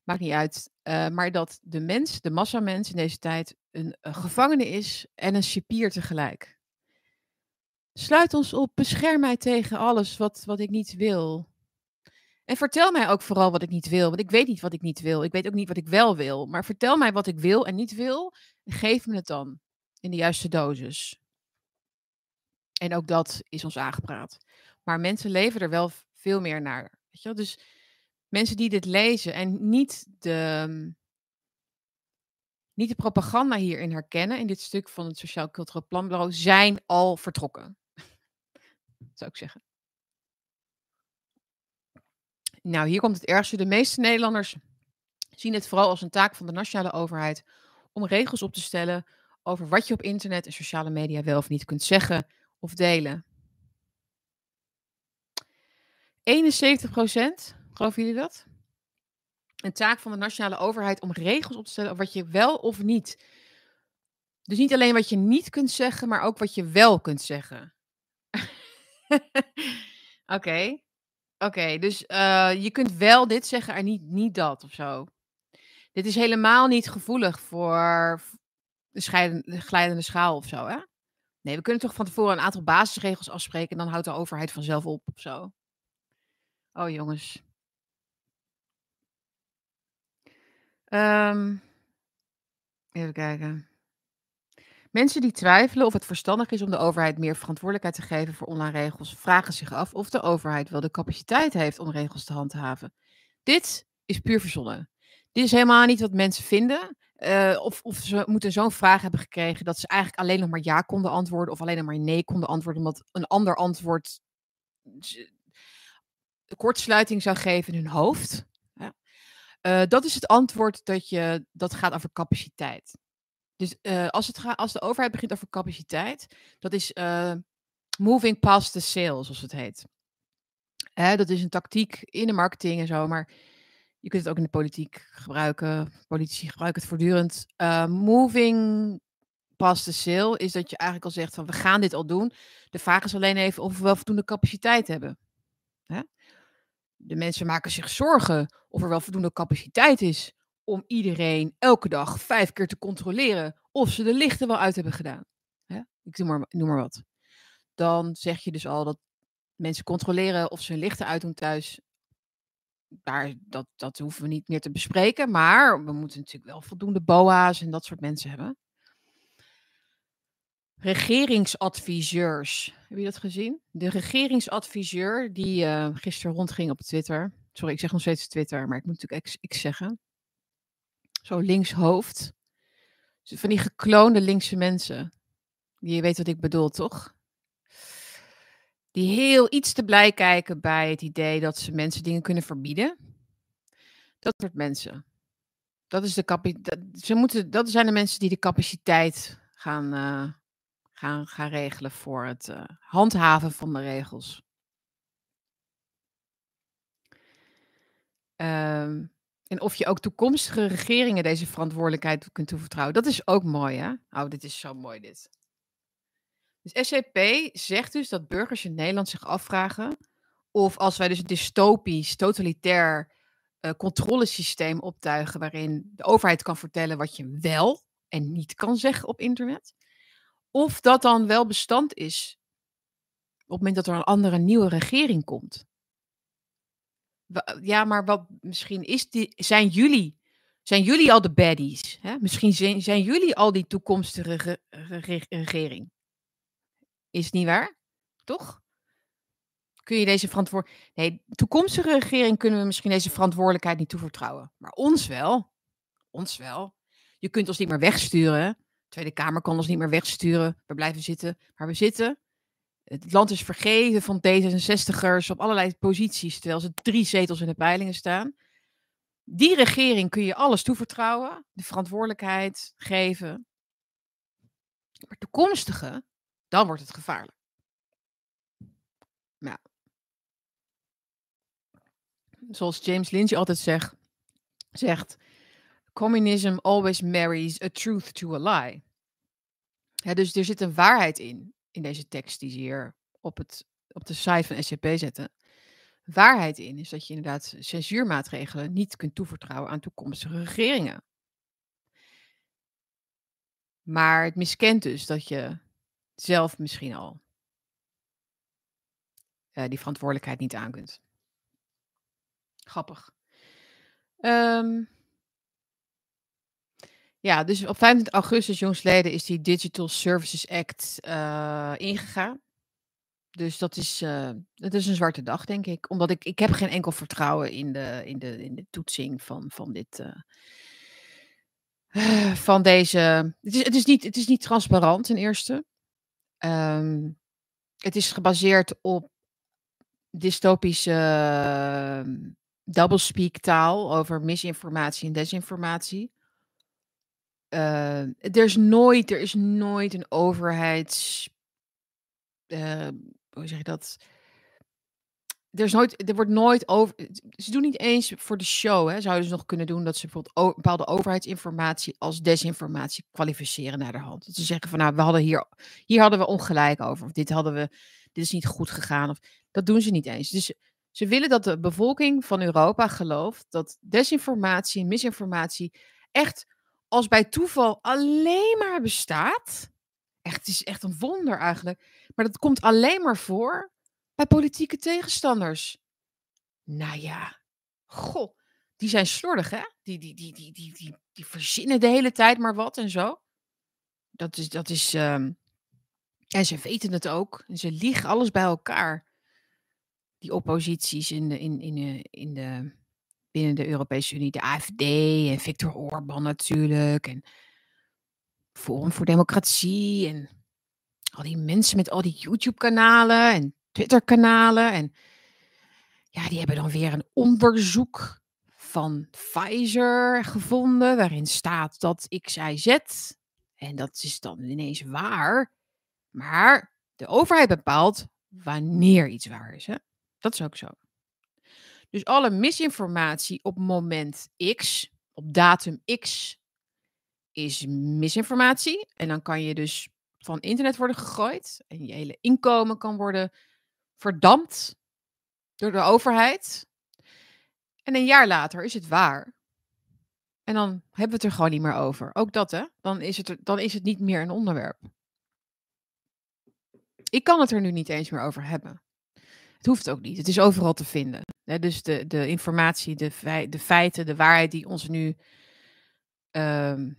maakt niet uit, uh, maar dat de mens, de massamens in deze tijd, een, een gevangene is en een cipier tegelijk. Sluit ons op, bescherm mij tegen alles wat, wat ik niet wil. En vertel mij ook vooral wat ik niet wil, want ik weet niet wat ik niet wil. Ik weet ook niet wat ik wel wil. Maar vertel mij wat ik wil en niet wil en geef me het dan in de juiste dosis. En ook dat is ons aangepraat. Maar mensen leven er wel veel meer naar. Weet je wel? Dus mensen die dit lezen en niet de, niet de propaganda hierin herkennen, in dit stuk van het Sociaal Cultureel Planbureau, zijn al vertrokken zou ik zeggen. Nou, hier komt het ergste. De meeste Nederlanders zien het vooral als een taak van de nationale overheid om regels op te stellen over wat je op internet en sociale media wel of niet kunt zeggen of delen. 71 procent, geloven jullie dat? Een taak van de nationale overheid om regels op te stellen over wat je wel of niet. Dus niet alleen wat je niet kunt zeggen, maar ook wat je wel kunt zeggen. Oké. Oké, dus uh, je kunt wel dit zeggen en niet, niet dat of zo. Dit is helemaal niet gevoelig voor de, scheidende, glijdende schaal of zo, hè? Nee, we kunnen toch van tevoren een aantal basisregels afspreken en dan houdt de overheid vanzelf op of zo. Oh, jongens. Um, even kijken. Mensen die twijfelen of het verstandig is om de overheid meer verantwoordelijkheid te geven voor online regels, vragen zich af of de overheid wel de capaciteit heeft om regels te handhaven. Dit is puur verzonnen. Dit is helemaal niet wat mensen vinden. Uh, of, of ze moeten zo'n vraag hebben gekregen dat ze eigenlijk alleen nog maar ja konden antwoorden of alleen nog maar nee konden antwoorden, omdat een ander antwoord kortsluiting zou geven in hun hoofd. Uh, dat is het antwoord dat, je, dat gaat over capaciteit. Dus uh, als, het als de overheid begint over capaciteit, dat is uh, moving past the sales, zoals het heet. Hè, dat is een tactiek in de marketing en zo, maar je kunt het ook in de politiek gebruiken. Politici gebruiken het voortdurend. Uh, moving past the sale is dat je eigenlijk al zegt van we gaan dit al doen. De vraag is alleen even of we wel voldoende capaciteit hebben. Hè? De mensen maken zich zorgen of er wel voldoende capaciteit is om iedereen elke dag vijf keer te controleren of ze de lichten wel uit hebben gedaan. Ik noem maar, noem maar wat. Dan zeg je dus al dat mensen controleren of ze hun lichten uitdoen thuis. Daar, dat, dat hoeven we niet meer te bespreken. Maar we moeten natuurlijk wel voldoende BOA's en dat soort mensen hebben. Regeringsadviseurs. Heb je dat gezien? De regeringsadviseur die uh, gisteren rondging op Twitter. Sorry, ik zeg nog steeds Twitter, maar ik moet natuurlijk X zeggen zo linkshoofd. Van die gekloonde linkse mensen. Je weet wat ik bedoel, toch? Die heel iets te blij kijken bij het idee dat ze mensen dingen kunnen verbieden. Dat soort mensen. Dat, is de ze moeten, dat zijn de mensen die de capaciteit gaan, uh, gaan, gaan regelen voor het uh, handhaven van de regels. Um, en of je ook toekomstige regeringen deze verantwoordelijkheid kunt toevertrouwen. Dat is ook mooi, hè? Oh, dit is zo mooi, dit. Dus SCP zegt dus dat burgers in Nederland zich afvragen of als wij dus een dystopisch, totalitair uh, controlesysteem optuigen waarin de overheid kan vertellen wat je wel en niet kan zeggen op internet, of dat dan wel bestand is op het moment dat er een andere nieuwe regering komt ja, maar wat misschien is die, zijn jullie, zijn jullie al de baddies? Hè? Misschien zijn, zijn jullie al die toekomstige regering. Is niet waar? Toch? Kun je deze verantwoordelijkheid. Nee, toekomstige regering kunnen we misschien deze verantwoordelijkheid niet toevertrouwen. Maar ons wel. Ons wel. Je kunt ons niet meer wegsturen. De Tweede Kamer kan ons niet meer wegsturen. We blijven zitten waar we zitten. Het land is vergeven van D66'ers op allerlei posities, terwijl ze drie zetels in de peilingen staan. Die regering kun je alles toevertrouwen, de verantwoordelijkheid geven. Maar toekomstige, dan wordt het gevaarlijk. Nou. Zoals James Lynch altijd zegt, zegt communism always marries a truth to a lie. dus er zit een waarheid in, in deze tekst die ze hier op, het, op de site van SCP zetten. Waarheid in is dat je inderdaad censuurmaatregelen niet kunt toevertrouwen aan toekomstige regeringen. Maar het miskent dus dat je zelf misschien al uh, die verantwoordelijkheid niet aan kunt. Grappig. Um, ja, dus op 25 augustus jongsleden is die Digital Services Act uh, ingegaan. Dus dat is, dat is een zwarte dag, denk ik. Omdat ik, ik heb geen enkel vertrouwen in de, in de, in de toetsing van, van dit. Uh, van deze. Het is, het, is niet, het is niet transparant, ten eerste. Um, het is gebaseerd op dystopische uh, doublespeak taal over misinformatie en desinformatie. Uh, er, is nooit, er is nooit een overheids. Uh, hoe zeg je dat? Er, is nooit, er wordt nooit over. Ze doen niet eens voor de show. Hè, zouden ze nog kunnen doen dat ze bijvoorbeeld bepaalde overheidsinformatie als desinformatie kwalificeren naar de hand. Dat ze zeggen van nou, we hadden hier, hier hadden we ongelijk over. Of dit hadden we, dit is niet goed gegaan. Of, dat doen ze niet eens. Dus ze willen dat de bevolking van Europa gelooft dat desinformatie en misinformatie echt als bij toeval alleen maar bestaat. Echt, het is echt een wonder eigenlijk. Maar dat komt alleen maar voor bij politieke tegenstanders. Nou ja, goh, die zijn slordig, hè? Die, die, die, die, die, die, die verzinnen de hele tijd maar wat en zo. Dat is, dat is, en ze weten het ook. En ze liegen alles bij elkaar. Die opposities in de, in, in, de, in de binnen de Europese Unie, de AFD en Viktor Orban natuurlijk. En Forum voor Democratie en al die mensen met al die YouTube-kanalen en Twitter-kanalen. En ja, die hebben dan weer een onderzoek van Pfizer gevonden, waarin staat dat X, Y, Z. En dat is dan ineens waar. Maar de overheid bepaalt wanneer iets waar is. Hè? Dat is ook zo. Dus alle misinformatie op moment X, op datum X, is misinformatie. En dan kan je dus van internet worden gegooid. En je hele inkomen kan worden verdampt door de overheid. En een jaar later is het waar. En dan hebben we het er gewoon niet meer over. Ook dat, hè? Dan is het, dan is het niet meer een onderwerp. Ik kan het er nu niet eens meer over hebben. Het hoeft ook niet. Het is overal te vinden. dus de, de informatie, de, de feiten, de waarheid die ons nu um,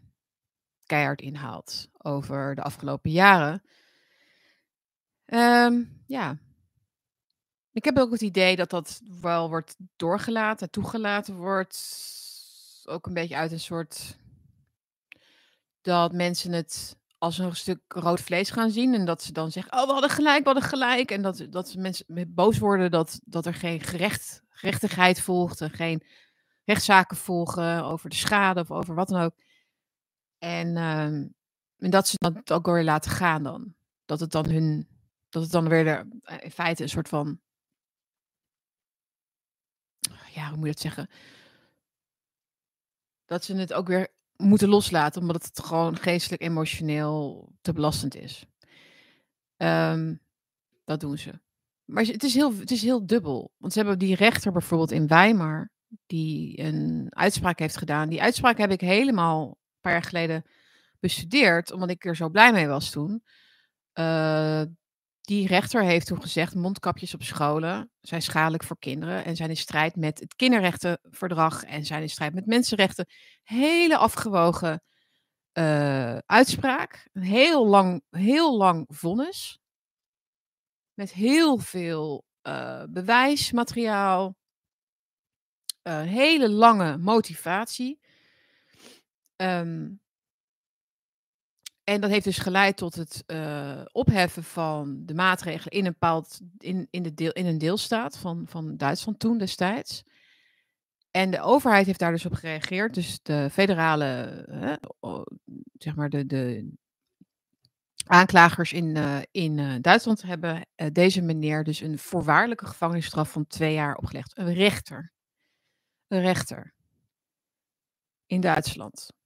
keihard inhaalt over de afgelopen jaren. Um, ja. Ik heb ook het idee dat dat wel wordt doorgelaten, toegelaten wordt. Ook een beetje uit een soort. Dat mensen het als een stuk rood vlees gaan zien. En dat ze dan zeggen, oh, we hadden gelijk, we hadden gelijk. En dat, dat mensen boos worden dat, dat er geen gerecht, gerechtigheid volgt. En geen rechtszaken volgen over de schade of over wat dan ook. En, uh, en dat ze dat ook weer laten gaan dan. Dat het dan hun, dat het dan weer de, in feite een soort van, ja, hoe moet je dat zeggen? Dat ze het ook weer moeten loslaten, omdat het gewoon geestelijk emotioneel te belastend is. Um, dat doen ze. Maar het is, heel, het is heel dubbel. Want ze hebben die rechter bijvoorbeeld in Weimar, die een uitspraak heeft gedaan. Die uitspraak heb ik helemaal een paar jaar geleden bestudeerd, omdat ik er zo blij mee was toen. Uh, die rechter heeft toen gezegd: mondkapjes op scholen zijn schadelijk voor kinderen en zijn in strijd met het kinderrechtenverdrag en zijn in strijd met mensenrechten. Hele afgewogen uh, uitspraak. Een heel lang, heel lang vonnis. Met heel veel uh, bewijsmateriaal. Een hele lange motivatie. Um, en dat heeft dus geleid tot het uh, opheffen van de maatregelen in een, bepaald, in, in, de deel, in een deelstaat van, van Duitsland toen destijds. En de overheid heeft daar dus op gereageerd. Dus de federale, o- zeg maar de, de aanklagers in, eh, in eh, Duitsland hebben eh, deze meneer dus een voorwaardelijke gevangenisstraf van twee jaar opgelegd. Een rechter. Een rechter. In Duitsland.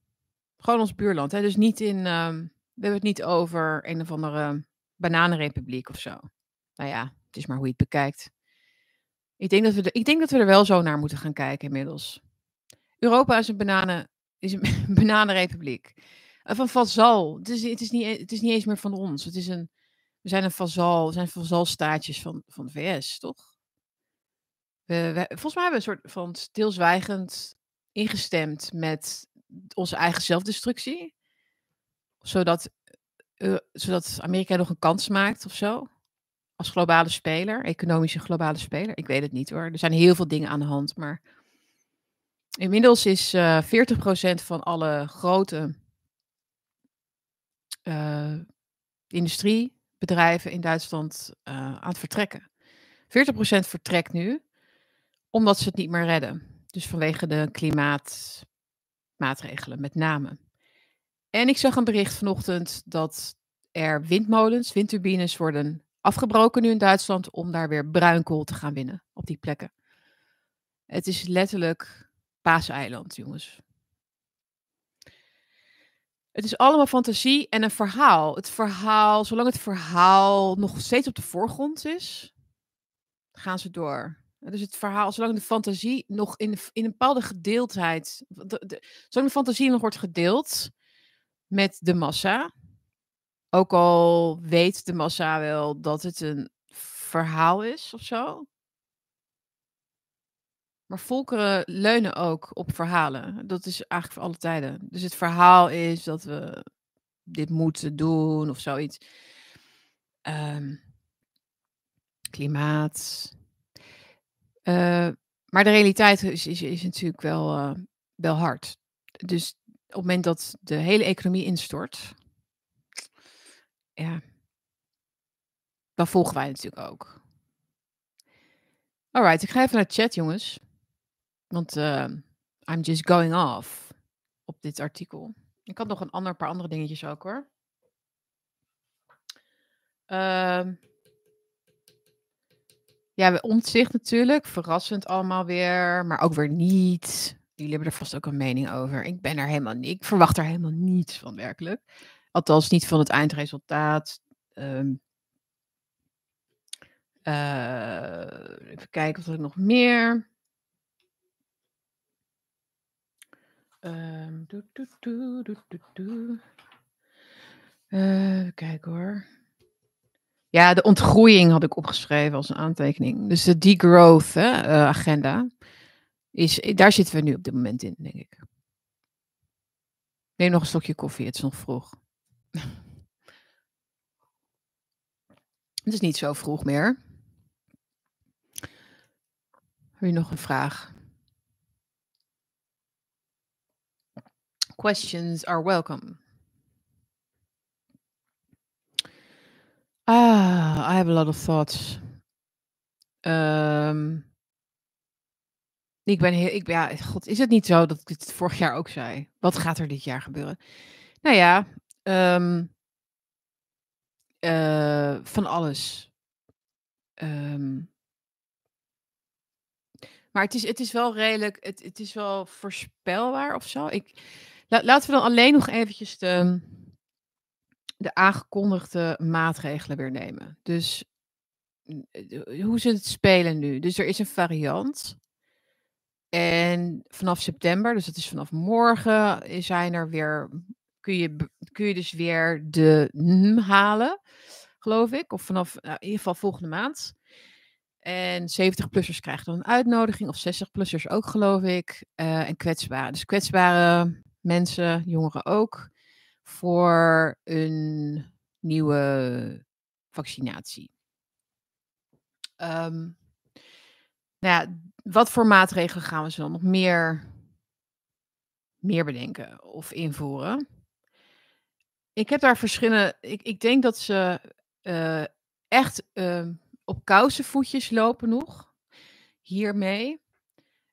Gewoon ons buurland. Hè? Dus niet in, ehm, we hebben het niet over een of andere bananenrepubliek of zo. Nou ja, het is maar hoe je het bekijkt. Ik denk dat we, ik denk dat we er wel zo naar moeten gaan kijken inmiddels. Europa is een, bananen, is een bananenrepubliek. Of een vazal. Het is, het, is niet, het is niet eens meer van ons. Het is een, we zijn een vazal. We zijn vazalstaatjes van, van de VS, toch? Volgens mij hebben we een soort van stilzwijgend ingestemd met onze eigen zelfdestructie. Zodat, eh, zodat Amerika nog een kans maakt of zo. Als globale speler, economische globale speler. Ik weet het niet hoor. Er zijn heel veel dingen aan de hand. Maar inmiddels is eh 40% van alle grote eh, industriebedrijven in Duitsland aan het vertrekken. 40% vertrekt nu, omdat ze het niet meer redden. Dus vanwege de klimaatmaatregelen met name. En ik zag een bericht vanochtend dat er windmolens, windturbines worden afgebroken nu in Duitsland om daar weer bruinkool te gaan winnen op die plekken. Het is letterlijk paaseiland, jongens. Het is allemaal fantasie en een verhaal. Het verhaal, zolang het verhaal nog steeds op de voorgrond is, gaan ze door. Dus het verhaal, zolang de fantasie nog in, in een bepaalde gedeeldheid, de, de, zolang de fantasie nog wordt gedeeld met de massa, ook al weet de massa wel dat het een verhaal is of zo. Maar volkeren leunen ook op verhalen. Dat is eigenlijk voor alle tijden. Dus het verhaal is dat we dit moeten doen of zoiets. Ehm, klimaat. Uh, maar de realiteit is, is, is natuurlijk wel, uh, wel hard. Dus op het moment dat de hele economie instort, ja, dan volgen wij natuurlijk ook. Alright, ik ga even naar de chat, jongens. Want uh, I'm just going off op dit artikel. Ik had nog een ander paar andere dingetjes ook hoor. Uh, ja, omzicht natuurlijk. Verrassend allemaal weer. Maar ook weer niet. Jullie hebben er vast ook een mening over. Ik ben er helemaal niet. Ik verwacht er helemaal niets van werkelijk. Althans, niet van het eindresultaat. Um, uh, even kijken of er nog meer. Um, doe, doe, doe, doe, doe, doe. Uh, kijk hoor. Ja, de ontgroeiing had ik opgeschreven als een aantekening. Dus de degrowth hè, uh, agenda. Is, daar zitten we nu op dit moment in, denk ik. Neem nog een slokje koffie, het is nog vroeg. het is niet zo vroeg meer. Heb je nog een vraag? Questions are welcome. Ah, I have a lot of thoughts. Um, ik ben heel, ik, ja, god, is het niet zo dat ik het vorig jaar ook zei? Wat gaat er dit jaar gebeuren? Nou ja, um, uh, van alles. Um, maar het is, het is wel redelijk, het, het is wel voorspelbaar of zo. Ik, la, laten we dan alleen nog eventjes de, de aangekondigde maatregelen weer nemen. Dus hoe ze het spelen nu. Dus er is een variant. En vanaf september, dus dat is vanaf morgen, zijn er weer, kun je, kun je dus weer de N halen, geloof ik. Of vanaf nou, in ieder geval volgende maand. En 70-plussers krijgen dan een uitnodiging, of 60-plussers ook, geloof ik. En kwetsbare. Dus kwetsbare mensen, jongeren ook, voor een nieuwe vaccinatie. Um, nou ja, wat voor maatregelen gaan we ze dan nog meer, meer bedenken of invoeren? Ik heb daar verschillende. Ik, ik denk dat ze uh, echt uh, op kousenvoetjes lopen nog hiermee.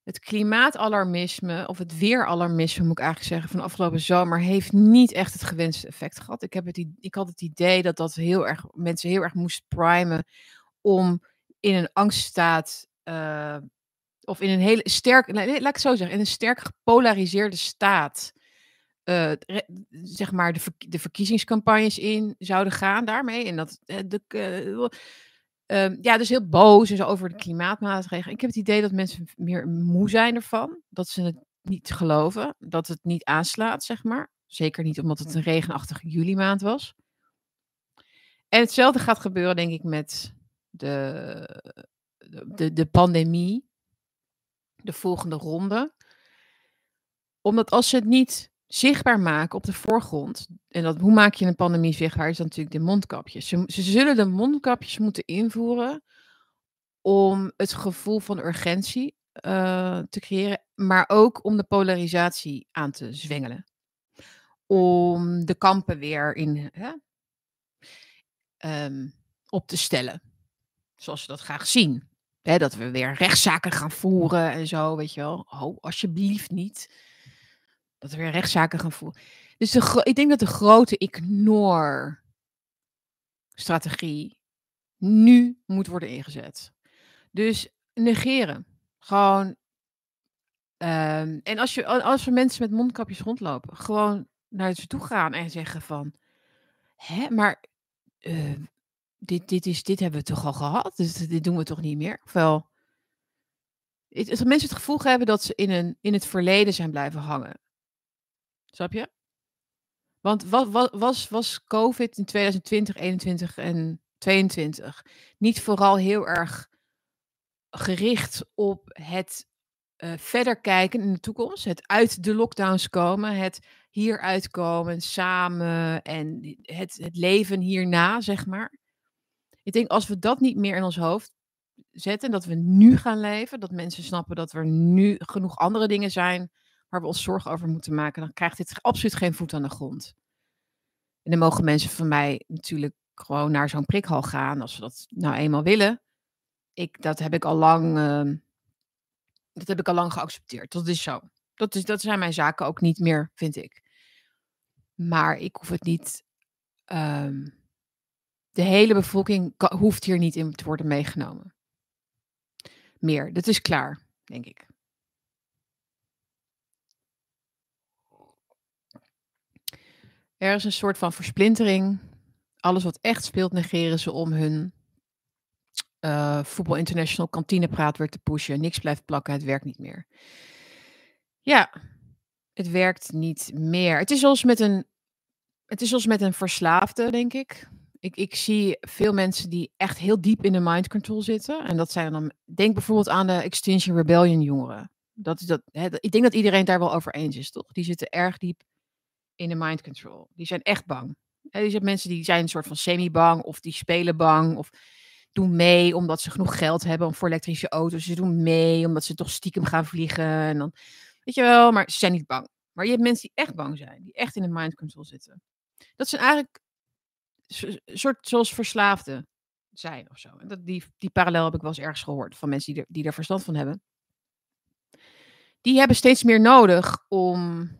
Het klimaatalarmisme, of het weeralarmisme moet ik eigenlijk zeggen, van afgelopen zomer, heeft niet echt het gewenste effect gehad. Ik, heb het, ik had het idee dat dat heel erg, mensen heel erg moest primen om in een angststaat, uh, of in een hele sterk, laat ik het zo zeggen, in een sterk gepolariseerde staat, uh, zeg maar, de, de verkiezingscampagnes in zouden gaan daarmee. En dat de, Ehm, ja, dus heel boos zo over de klimaatmaatregelen. Ik heb het idee dat mensen meer moe zijn ervan. Dat ze het niet geloven. Dat het niet aanslaat, zeg maar. Zeker niet omdat het een regenachtige juli maand was. En hetzelfde gaat gebeuren, denk ik, met de, de, de pandemie. De volgende ronde. Omdat als ze het niet zichtbaar maken op de voorgrond. En dat, hoe maak je een pandemie zichtbaar? Is natuurlijk de mondkapjes. Ze, ze zullen de mondkapjes moeten invoeren om het gevoel van urgentie uh, te creëren, maar ook om de polarisatie aan te zwengelen. Om de kampen weer in, hè, um, op te stellen. Zoals we dat graag zien. Hè, dat we weer rechtszaken gaan voeren en zo, weet je wel. Oh, alsjeblieft niet. Dat we weer rechtszaken gaan voeren. Dus de, ik denk dat de grote ignore-strategie nu moet worden ingezet. Dus negeren. Gewoon. Um, en als, je, als er mensen met mondkapjes rondlopen, gewoon naar ze toe gaan en zeggen van. Hè, maar uh, dit, dit, is, dit hebben we toch al gehad? Dus dit doen we toch niet meer? Ofwel. Als mensen het gevoel hebben dat ze in, een, in het verleden zijn blijven hangen. Snap je? Want wat, wat, was, was COVID in 2020, 21 en 22 niet vooral heel erg gericht op het uh, verder kijken in de toekomst? Het uit de lockdowns komen, het hieruit komen samen en het, het leven hierna, zeg maar. Ik denk als we dat niet meer in ons hoofd zetten, dat we nu gaan leven, dat mensen snappen dat er nu genoeg andere dingen zijn waar we ons zorgen over moeten maken, dan krijgt dit absoluut geen voet aan de grond. En dan mogen mensen van mij natuurlijk gewoon naar zo'n prikhal gaan als ze dat nou eenmaal willen. Ik, dat heb ik al lang, uh, dat heb ik al lang geaccepteerd. Dat is zo. Dat, is, dat zijn mijn zaken ook niet meer, vind ik. Maar ik hoef het niet. Um, de hele bevolking hoeft hier niet in te worden meegenomen. Meer. Dat is klaar, denk ik. Er is een soort van versplintering. Alles wat echt speelt negeren ze om hun uh, International kantinepraat weer te pushen. Niks blijft plakken, het werkt niet meer. Ja, het werkt niet meer. Het is zoals met een, het is zoals met een verslaafde, denk ik. Ik, ik zie veel mensen die echt heel diep in de mind control zitten. En dat zijn dan, denk bijvoorbeeld aan de Extinction Rebellion jongeren. Dat is dat, hè, ik denk dat iedereen daar wel over eens is, toch? Die zitten erg diep in de mind control. Die zijn echt bang. Er zijn mensen die zijn een soort van semi-bang of die spelen bang of doen mee omdat ze genoeg geld hebben voor elektrische auto's. Ze doen mee omdat ze toch stiekem gaan vliegen. En dan, weet je wel, maar ze zijn niet bang. Maar je hebt mensen die echt bang zijn, die echt in de mind control zitten. Dat zijn eigenlijk een soort zoals verslaafden zijn of zo. En dat, die, die parallel heb ik wel eens ergens gehoord van mensen die er, die er verstand van hebben. Die hebben steeds meer nodig om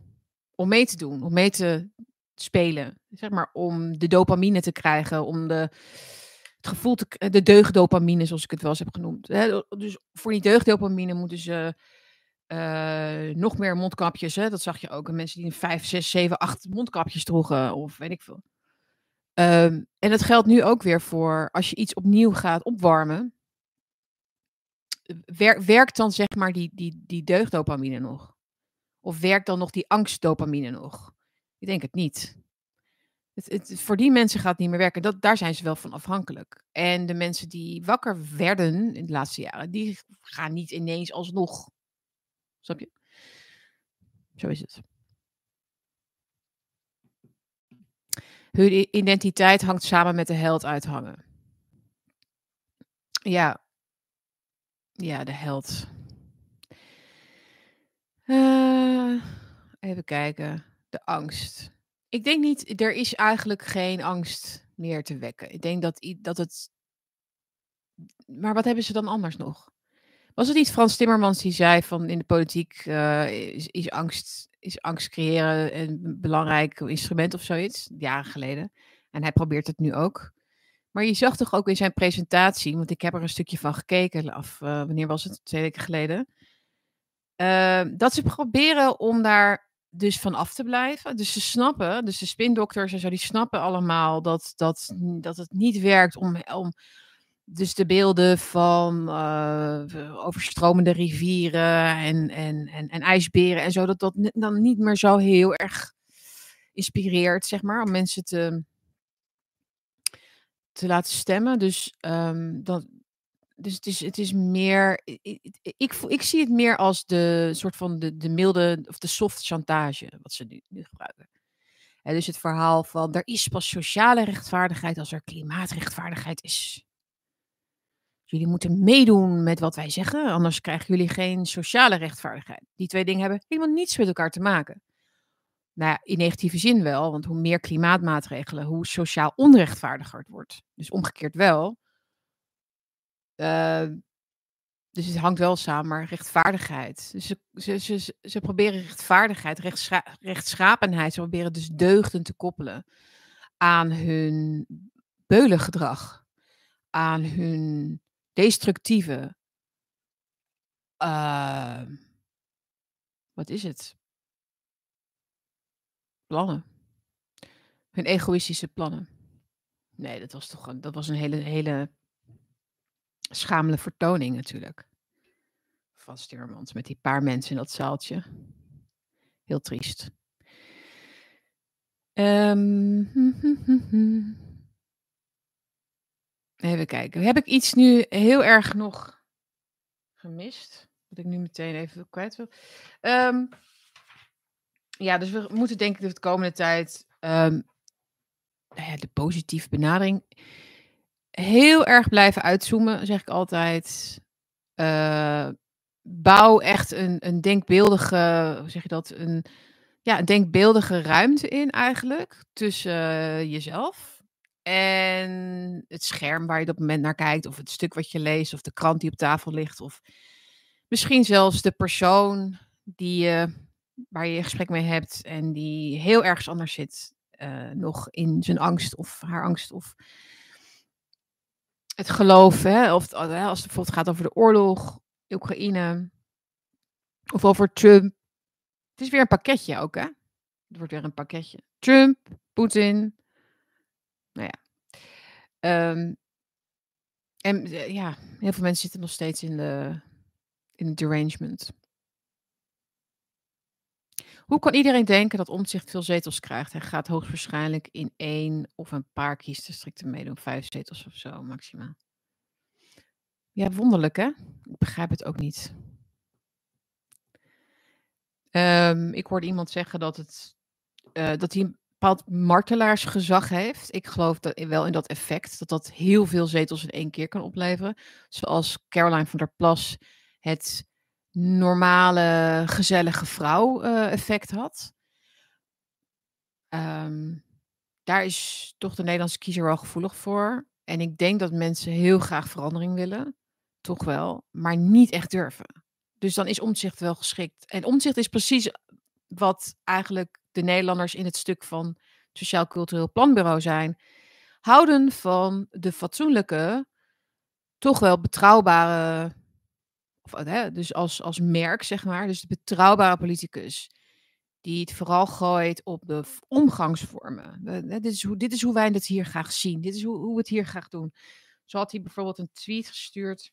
om mee te doen, om mee te spelen. Zeg maar om de dopamine te krijgen, om de, het gevoel te, de deugdopamine, zoals ik het wel eens heb genoemd. Dus voor die deugdopamine moeten ze uh, nog meer mondkapjes. Hè? Dat zag je ook. En mensen die 5, 6, 7, 8 mondkapjes droegen, of weet ik veel. Um, en dat geldt nu ook weer voor als je iets opnieuw gaat opwarmen. Wer, werkt dan zeg maar die, die, die deugdopamine nog? Of werkt dan nog die angstdopamine nog? Ik denk het niet. Het, het, voor die mensen gaat het niet meer werken. Dat, daar zijn ze wel van afhankelijk. En de mensen die wakker werden in de laatste jaren, die gaan niet ineens alsnog. Snap je? Zo is het. Hun identiteit hangt samen met de held uithangen. Ja. Ja, de held. Uh, even kijken. De angst. Ik denk niet, er is eigenlijk geen angst meer te wekken. Ik denk dat, dat het. Maar wat hebben ze dan anders nog? Was het niet Frans Timmermans die zei van in de politiek uh, is, angst, is angst creëren een belangrijk instrument of zoiets, jaren geleden. En hij probeert het nu ook. Maar je zag toch ook in zijn presentatie, want ik heb er een stukje van gekeken af, uh, wanneer was het? Twee weken geleden. Uh, dat ze proberen om daar dus van af te blijven. Dus ze snappen, dus de spindokters en zo, die snappen allemaal dat, dat, dat het niet werkt om, om dus de beelden van uh, overstromende rivieren en, en, en, en ijsberen en zo, dat dat dan niet meer zo heel erg inspireert, zeg maar, om mensen te, te laten stemmen. Dus, um, dat, dus het, is, het is meer. Ik, ik, zie het meer als de soort van de, de milde of de soft chantage, wat ze nu, nu gebruiken. En dus het verhaal van er is pas sociale rechtvaardigheid als er klimaatrechtvaardigheid is. Jullie moeten meedoen met wat wij zeggen, anders krijgen jullie geen sociale rechtvaardigheid. Die twee dingen hebben helemaal niets met elkaar te maken. Nou ja, in negatieve zin wel, want hoe meer klimaatmaatregelen, hoe sociaal onrechtvaardiger het wordt. Dus omgekeerd wel. Uh, dus het hangt wel samen, maar rechtvaardigheid. Dus ze, ze, ze, ze proberen rechtvaardigheid, rechtscha rechtschapenheid, ze proberen dus deugden te koppelen aan hun beulengedrag, aan hun destructieve, uh, wat is het? Plannen. Hun egoïstische plannen. Nee, dat was toch een, dat was een hele, hele schamele vertoning natuurlijk. Van Sturmans met die paar mensen in dat zaaltje. Heel triest. Um, even kijken. Heb ik iets nu heel erg nog gemist? Wat ik nu meteen even kwijt wil. Um, ja, dus we moeten denk ik de komende tijd um, nou ja, de positieve benadering heel erg blijven uitzoomen, zeg ik altijd. Uh, bouw echt een, een denkbeeldige, hoe zeg je dat? Een, ja, een denkbeeldige ruimte in eigenlijk tussen uh, jezelf en het scherm waar je op dat moment naar kijkt, of het stuk wat je leest, of de krant die op tafel ligt, of misschien zelfs de persoon die je, waar je gesprek mee hebt en die heel ergens anders zit, uh, nog in zijn angst of haar angst of het geloof, hè, of als het bijvoorbeeld gaat over de oorlog, Oekraïne, of over Trump. Het is weer een pakketje ook, hè? Het wordt weer een pakketje. Trump, Poetin. Nou ja. Um, en eh, ja, heel veel mensen zitten nog steeds in de, in de derangement. Hoe kan iedereen denken dat Omtzigt veel zetels krijgt? Hij gaat hoogstwaarschijnlijk in één of een paar kiesdistricten meedoen. Vijf zetels of zo, maximaal. Ja, wonderlijk hè? Ik begrijp het ook niet. Um, ik hoorde iemand zeggen dat, het, uh, dat hij een bepaald martelaarsgezag heeft. Ik geloof dat, wel in dat effect, dat dat heel veel zetels in één keer kan opleveren. Zoals Caroline van der Plas het normale, gezellige vrouw uh, effect had. Um, daar is toch de Nederlandse kiezer wel gevoelig voor. En ik denk dat mensen heel graag verandering willen. Toch wel, maar niet echt durven. Dus dan is omzicht wel geschikt. En omzicht is precies wat eigenlijk de Nederlanders in het stuk van Sociaal Cultureel Planbureau zijn. Houden van de fatsoenlijke, toch wel betrouwbare hè, dus als, als merk, zeg maar, dus de betrouwbare politicus, die het vooral gooit op de omgangsvormen. dit, is hoe, dit is hoe wij het hier graag zien. Dit is hoe, hoe we het hier graag doen. Zo had hij bijvoorbeeld een tweet gestuurd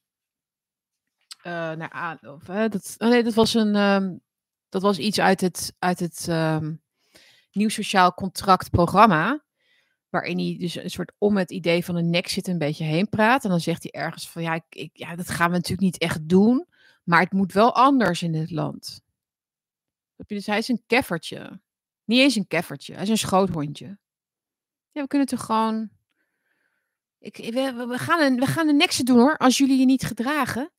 uh, naar of, hè, dat, oh nee, dat was een, um, dat was iets uit het, uit het um, Nieuw Sociaal Contract programma waarin hij dus een soort om het idee van een nek zit een beetje heen praat. En dan zegt hij ergens van, ja, ik, ik, ja, dat gaan we natuurlijk niet echt doen, maar het moet wel anders in dit land. Dus hij is een keffertje. Niet eens een keffertje, hij is een schoothondje. Ja, we kunnen toch gewoon... Ik, we, gaan een, we gaan een nekse doen hoor, als jullie je niet gedragen.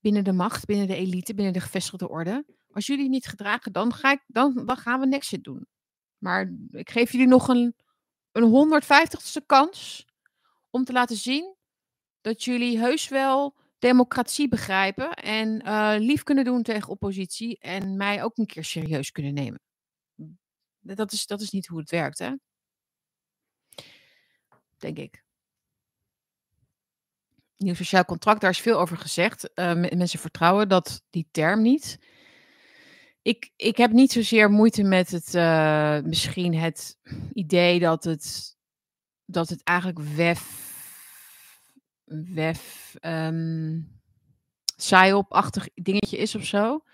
Binnen de macht, binnen de elite, binnen de gevestigde orde. Als jullie niet gedragen, dan, ga ik, dan, dan gaan we nekse doen. Maar ik geef jullie nog een een 150ste kans om te laten zien dat jullie heus wel democratie begrijpen en uh, lief kunnen doen tegen oppositie en mij ook een keer serieus kunnen nemen. Dat is, dat is niet hoe het werkt, hè? Denk ik. Nieuw sociaal contract, daar is veel over gezegd. Uh, mensen vertrouwen dat die term niet. Ik, ik heb niet zozeer moeite met het, uh, misschien het idee dat het, dat het eigenlijk WEF, WEF, um, psyop-achtig dingetje is of zo.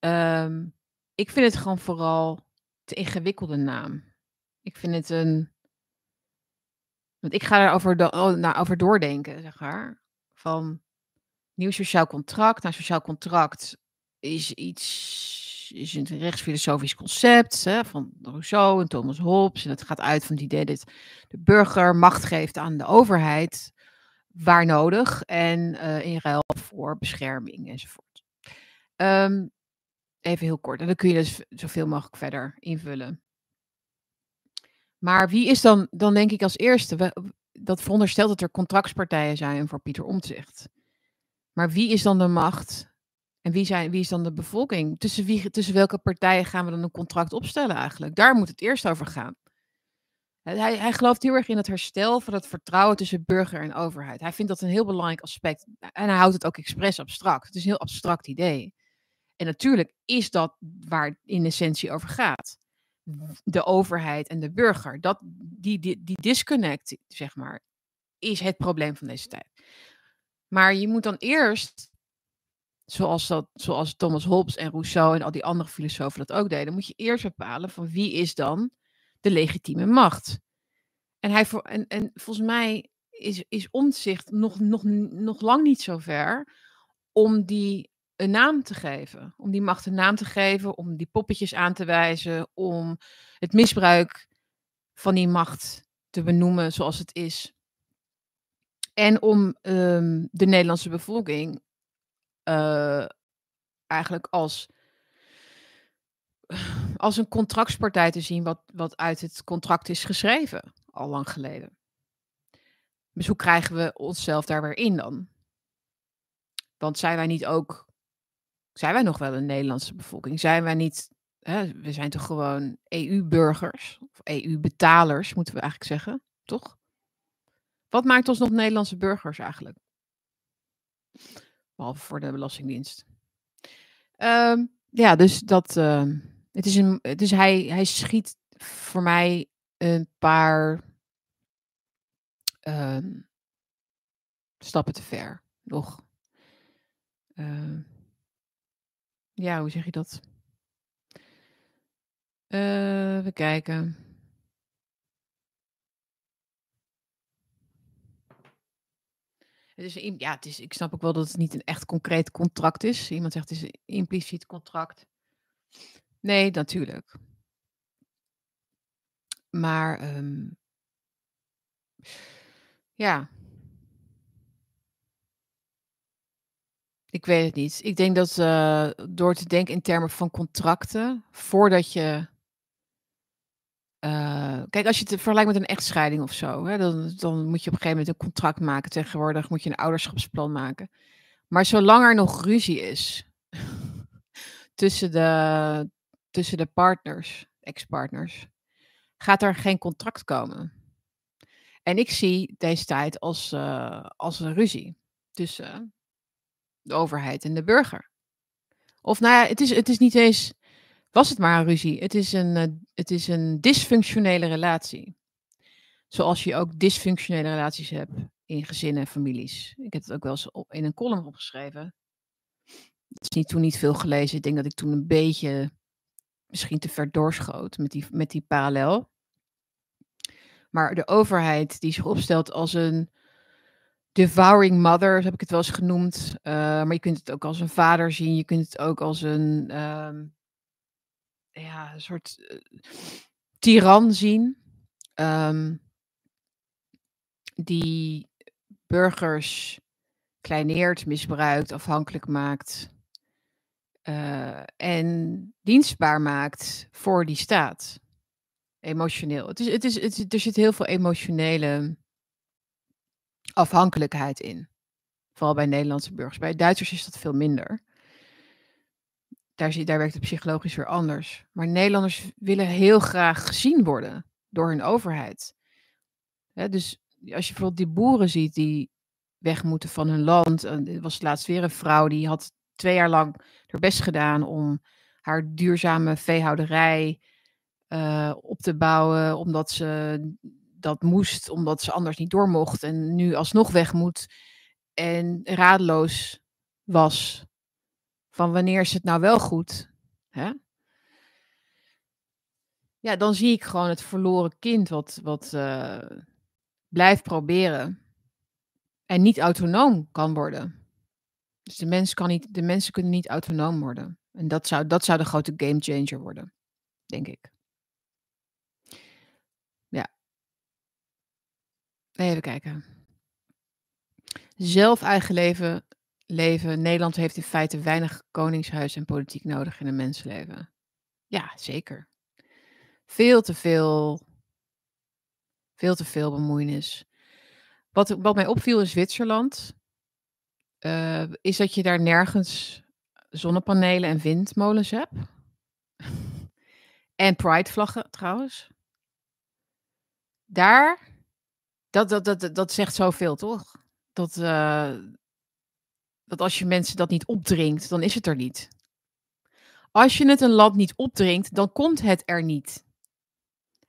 Um, ik vind het gewoon vooral te ingewikkelde naam. Ik vind het een. Want ik ga erover do oh, nou, over doordenken, zeg maar. Van nieuw sociaal contract. Nou, sociaal contract is iets, is een rechtsfilosofisch concept hè, van Rousseau en Thomas Hobbes. En het gaat uit van het idee dat de burger macht geeft aan de overheid, waar nodig, en uh, in ruil voor bescherming enzovoort. Um, even heel kort, en dan kun je dus zoveel mogelijk verder invullen. Maar wie is dan, dan denk ik als eerste, dat veronderstelt dat er contractspartijen zijn voor Pieter Omtzigt. Maar wie is dan de macht en wie, zijn, wie is dan de bevolking? Tussen, tussen welke partijen gaan we dan een contract opstellen eigenlijk? Daar moet het eerst over gaan. Hij, hij gelooft heel erg in het herstel van het vertrouwen tussen burger en overheid. Hij vindt dat een heel belangrijk aspect. En hij houdt het ook expres abstract. Het is een heel abstract idee. En natuurlijk is dat waar het in essentie over gaat. De overheid en de burger. Dat, die, die, die disconnect, zeg maar, is het probleem van deze tijd. Maar je moet dan eerst zoals, dat, zoals Thomas Hobbes en Rousseau en al die andere filosofen dat ook deden, moet je eerst bepalen van wie is dan de legitieme macht. En, hij en, en volgens mij is, is omzicht nog, nog, nog lang niet zo ver om die een naam te geven. Om die macht een naam te geven, om die poppetjes aan te wijzen, om het misbruik van die macht te benoemen zoals het is. En om um, de Nederlandse bevolking uh, eigenlijk als, als een contractspartij te zien wat, wat uit het contract is geschreven, al lang geleden. Dus hoe krijgen we onszelf daar weer in dan? Want zijn wij niet ook, zijn wij nog wel een Nederlandse bevolking? Zijn wij niet, hè, we zijn toch gewoon EU-burgers, of EU-betalers moeten we eigenlijk zeggen, toch? Wat maakt ons nog Nederlandse burgers eigenlijk? Behalve voor de Belastingdienst. Um, ja, dus dat. Uh, het is een, dus hij, hij schiet voor mij een paar uh, stappen te ver. Nog. Ja, hoe zeg je dat? We kijken. Ja, het is, ik snap ook wel dat het niet een echt concreet contract is. Iemand zegt het is een impliciet contract. Nee, natuurlijk. Maar um, ja. Ik weet het niet. Ik denk dat uh, door te denken in termen van contracten, voordat je uh, kijk, als je het vergelijkt met een echtscheiding of zo, hè, dan, dan moet je op een gegeven moment een contract maken. Tegenwoordig moet je een ouderschapsplan maken. Maar zolang er nog ruzie is tussen, de, tussen de partners, ex-partners, gaat er geen contract komen. En ik zie deze tijd als, uh, als een ruzie tussen de overheid en de burger. Of nou ja, het is, het is niet eens was het maar een ruzie. Het is een, uh, het is een dysfunctionele relatie. Zoals je ook dysfunctionele relaties hebt in gezinnen en families. Ik heb het ook wel eens in een column opgeschreven. Dat is niet, toen niet veel gelezen. Ik denk dat ik toen een beetje misschien te ver doorschoot met die, met die parallel. Maar de overheid die zich opstelt als een devouring mother, heb ik het wel eens genoemd. Uh, maar je kunt het ook als een vader zien. Je kunt het ook als een um, ja, een soort uh, tiran zien. Um, die burgers kleineert, misbruikt, afhankelijk maakt. Uh, en dienstbaar maakt voor die staat. Emotioneel. Het is, het is, het, er zit heel veel emotionele afhankelijkheid in. Vooral bij Nederlandse burgers. Bij Duitsers is dat veel minder. Daar, werkt het psychologisch weer anders. Maar Nederlanders willen heel graag gezien worden door hun overheid. Dus als je bijvoorbeeld die boeren ziet die weg moeten van hun land. Er was laatst weer een vrouw die had twee jaar lang haar best gedaan om haar duurzame veehouderij uh, op te bouwen, omdat ze dat moest, omdat ze anders niet door mocht en nu alsnog weg moet. En radeloos was van wanneer is het nou wel goed? Hè? Ja, dan zie ik gewoon het verloren kind wat, wat uh, blijft proberen en niet autonoom kan worden. Dus de, mens kan niet, de mensen kunnen niet autonoom worden. En dat zou, dat zou de grote game changer worden, denk ik. Ja. Even kijken. Zelf eigen leven, leven. Nederland heeft in feite weinig koningshuis en politiek nodig in een mensenleven. Ja, zeker. Veel te veel. Veel te veel bemoeienis. Wat, wat mij opviel in Zwitserland, uh, is dat je daar nergens zonnepanelen en windmolens hebt. en pridevlaggen trouwens. Daar, dat, dat, dat, dat zegt zoveel toch? Dat, uh, dat als je mensen dat niet opdringt, dan is het er niet. Als je het een land niet opdringt, dan komt het er niet.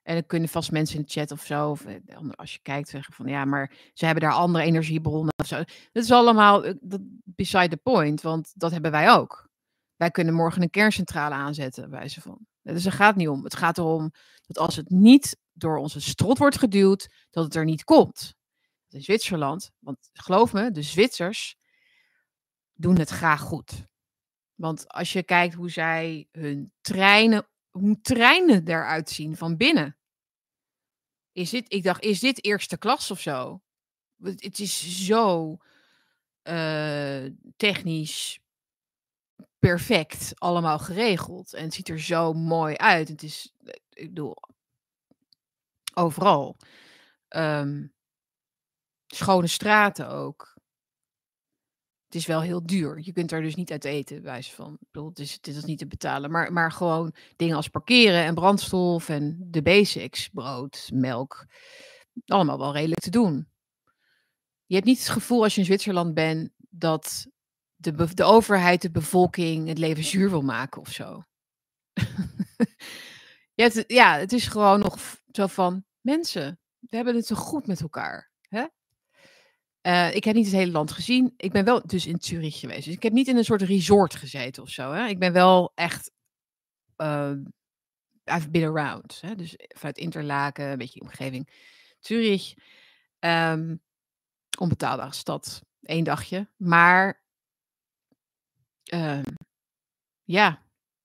En dan kunnen vast mensen in de chat of zo, of eh, als je kijkt, zeggen van ja, maar ze hebben daar andere energiebronnen of zo. Dat is allemaal eh, beside the point, want dat hebben wij ook. Wij kunnen morgen een kerncentrale aanzetten, wijze van. Dus het gaat niet om. Het gaat erom dat als het niet door onze strot wordt geduwd, dat het er niet komt. In Zwitserland, want geloof me, de Zwitsers doen het graag goed. Want als je kijkt hoe zij hun treinen hoe treinen eruit zien van binnen. Is dit, ik dacht, is dit eerste klas of zo? Het is zo uh, technisch perfect allemaal geregeld. En het ziet er zo mooi uit. Het is, ik bedoel, overal. Um, schone straten ook is wel heel duur. Je kunt er dus niet uit eten, wijze van. Ik bedoel, is, het is niet te betalen. Maar, maar gewoon dingen als parkeren en brandstof en de basics, brood, melk, allemaal wel redelijk te doen. Je hebt niet het gevoel als je in Zwitserland bent dat de, de overheid de bevolking het leven zuur wil maken of zo. ja, het is gewoon nog zo van mensen, we hebben het zo goed met elkaar. Uh, ik heb niet het hele land gezien. Ik ben wel dus in Zurich geweest. Dus ik heb niet in een soort resort gezeten of zo. Hè? Ik ben wel echt. Uh, I've been around. Hè? Dus vanuit Interlaken, een beetje omgeving. Zurich. Um, onbetaalbare stad. Eén dagje. Maar. Um, ja,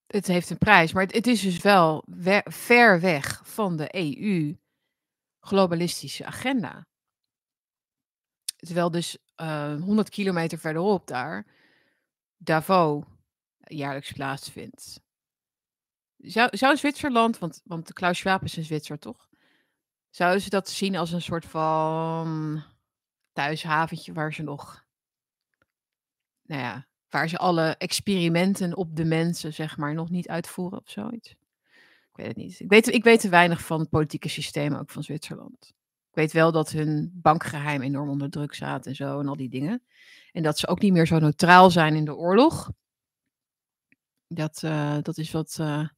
het heeft een prijs. Maar het, is dus wel we ver weg van de EU-globalistische agenda. Terwijl dus uh, eh, 100 kilometer verderop daar Davos jaarlijks plaatsvindt. Zou, zou Zwitserland, want, want Klaus Schwab is een Zwitser toch? Zouden ze dat zien als een soort van thuishaventje waar ze nog, nou ja, waar ze alle experimenten op de mensen, zeg maar, nog niet uitvoeren of zoiets? Ik weet het niet. Ik weet, ik weet te weinig van het politieke systeem ook van Zwitserland. Ik weet wel dat hun bankgeheim enorm onder druk staat en zo en al die dingen. En dat ze ook niet meer zo neutraal zijn in de oorlog. Dat, uh, dat is wat, uh,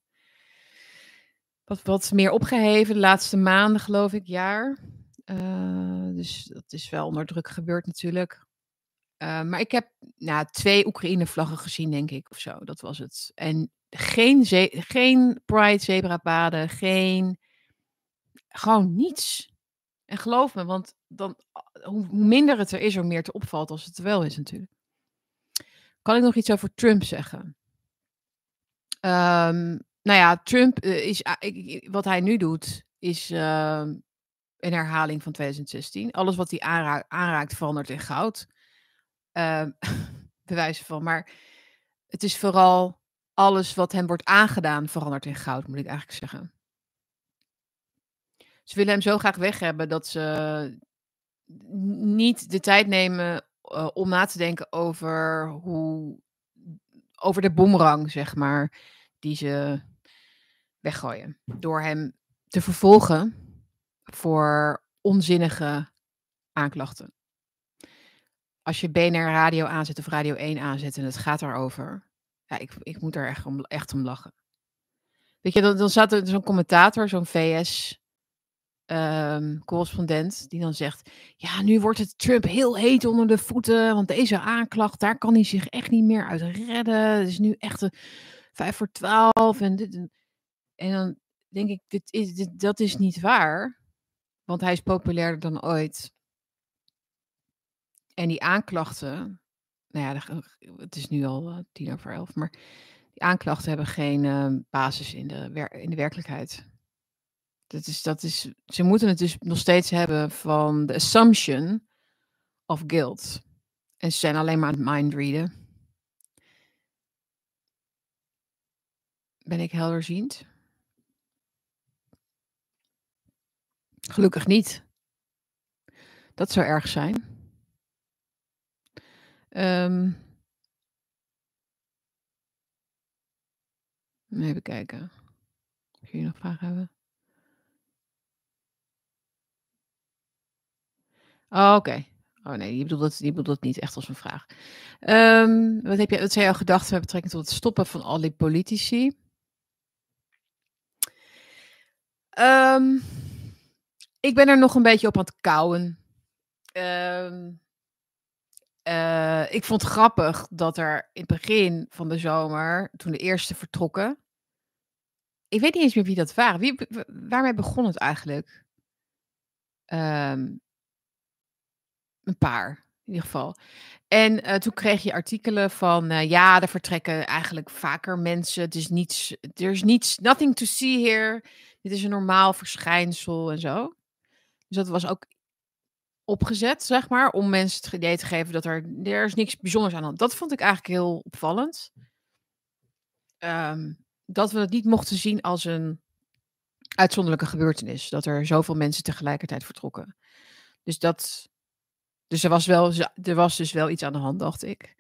wat, wat meer opgeheven de laatste maanden, geloof ik, jaar. Uh, dus dat is wel onder druk gebeurd natuurlijk. maar ik heb nou, twee Oekraïne-vlaggen gezien, denk ik, of zo. Dat was het. En geen, geen Pride zebrapaden, geen... Gewoon niets. En geloof me, want dan, hoe, minder het er is, hoe meer het opvalt als het er wel is natuurlijk. Kan ik nog iets over Trump zeggen? Um, nou ja, Trump uh, is, wat hij nu doet, is uh, een herhaling van 2016. Alles wat hij aanra aanraakt verandert in goud. Uh, bewijzen van. Maar het is vooral alles wat hem wordt aangedaan verandert in goud, moet ik eigenlijk zeggen. Ze willen hem zo graag weg hebben dat ze niet de tijd nemen eh, om na te denken over hoe over de boemerang, zeg maar, die ze weggooien. Door hem te vervolgen voor onzinnige aanklachten. Als je BNR Radio aanzet of Radio 1 aanzet en het gaat daarover, ja, ik, ik moet er echt om, echt om lachen. Weet je, dan, dan zat er zo'n commentator, zo'n VS ehm, correspondent, die dan zegt: Ja, nu wordt het Trump heel heet onder de voeten, want deze aanklacht, daar kan hij zich echt niet meer uit redden. Het is nu echt een 5 voor 12 en dit. En, dan denk ik: dit is, dit, Dat is niet waar, want hij is populairder dan ooit. En die aanklachten, nou ja, het is nu al uh, tien over elf, maar die aanklachten hebben geen uh, basis in de, in de werkelijkheid. Dat is, dat is, ze moeten het dus nog steeds hebben van de assumption of guilt. En ze zijn alleen maar aan het mindreaden. Ben ik helderziend? Gelukkig niet. Dat zou erg zijn. Um, even kijken. Of jullie nog vragen hebben? Oh, oké. Oh nee, je bedoelt, dat, bedoelt niet echt als een vraag. Um, wat, heb je, wat zijn jouw gedachten met betrekking tot het stoppen van al die politici? Um, ik ben er nog een beetje op aan het kouwen. Um, uh, ik vond het grappig dat er in het begin van de zomer, toen de eerste vertrokken. Ik weet niet eens meer wie dat waren. Wie, waarmee begon het eigenlijk? Um, een paar, in ieder geval. En uh, toen kreeg je artikelen van, uh, ja, er vertrekken eigenlijk vaker mensen. Het is niets, there's niets, nothing to see here. Dit is een normaal verschijnsel en zo. Dus dat was ook opgezet, zeg maar, om mensen het idee te geven dat er, er is niks bijzonders aan. Dat vond ik eigenlijk heel opvallend. Um, dat we het niet mochten zien als een uitzonderlijke gebeurtenis. Dat er zoveel mensen tegelijkertijd vertrokken. Dus dat. Dus er was, wel, er was dus wel iets aan de hand, dacht ik.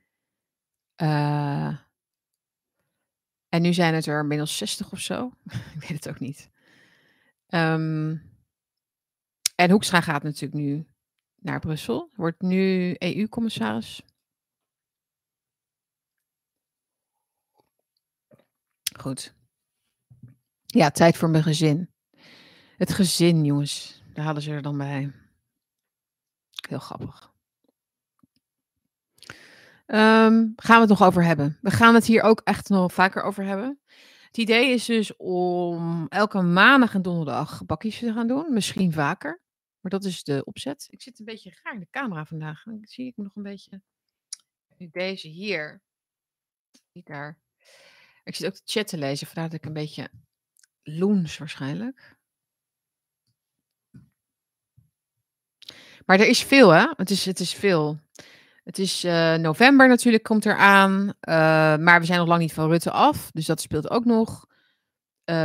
Uh, en nu zijn het er inmiddels 60 of zo. ik weet het ook niet. Um, en Hoekstra gaat natuurlijk nu naar Brussel. Wordt nu EU-commissaris. Goed. Ja, tijd voor mijn gezin. Het gezin, jongens. Daar hadden ze er dan bij. Heel grappig. Um, gaan we het nog over hebben? We gaan het hier ook echt nog vaker over hebben. Het idee is dus om elke maandag en donderdag bakjes te gaan doen. Misschien vaker. Maar dat is de opzet. Ik zit een beetje raar in de camera vandaag. Ik zie ik me nog een beetje. Deze hier. Niet daar. Ik zit ook de chat te lezen. Vandaar dat ik een beetje loens waarschijnlijk. Maar er is veel, hè? Het is, het is veel. Het is uh, november natuurlijk, komt eraan. Uh, maar we zijn nog lang niet van Rutte af. Dus dat speelt ook nog. Uh,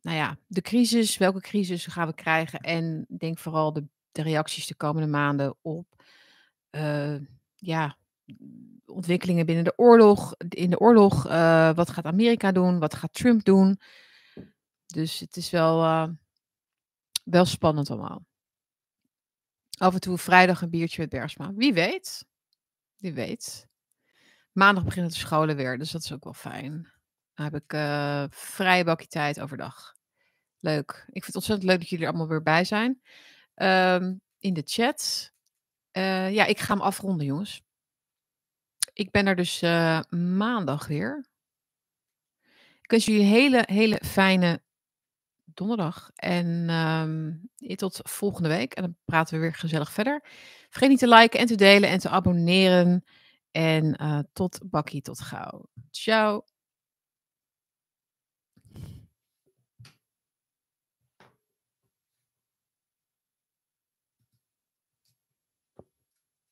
nou ja, de crisis, welke crisis gaan we krijgen? En denk vooral de, de reacties de komende maanden op ja, ontwikkelingen binnen de oorlog. In de oorlog, wat gaat Amerika doen? Wat gaat Trump doen? Dus het is wel, wel spannend allemaal. Af en toe vrijdag een biertje met Bergsma. Wie weet. Wie weet. Maandag beginnen de scholen weer, dus dat is ook wel fijn. Dan heb ik uh, vrije bakje tijd overdag. Leuk. Ik vind het ontzettend leuk dat jullie er allemaal weer bij zijn. Um, in de chat. Uh, ja, ik ga hem afronden, jongens. Ik ben er dus uh, maandag weer. Ik wens jullie hele, hele fijne donderdag. En um, tot volgende week. En dan praten we weer gezellig verder. Vergeet niet te liken en te delen en te abonneren. En uh, tot bakkie, tot gauw. Ciao.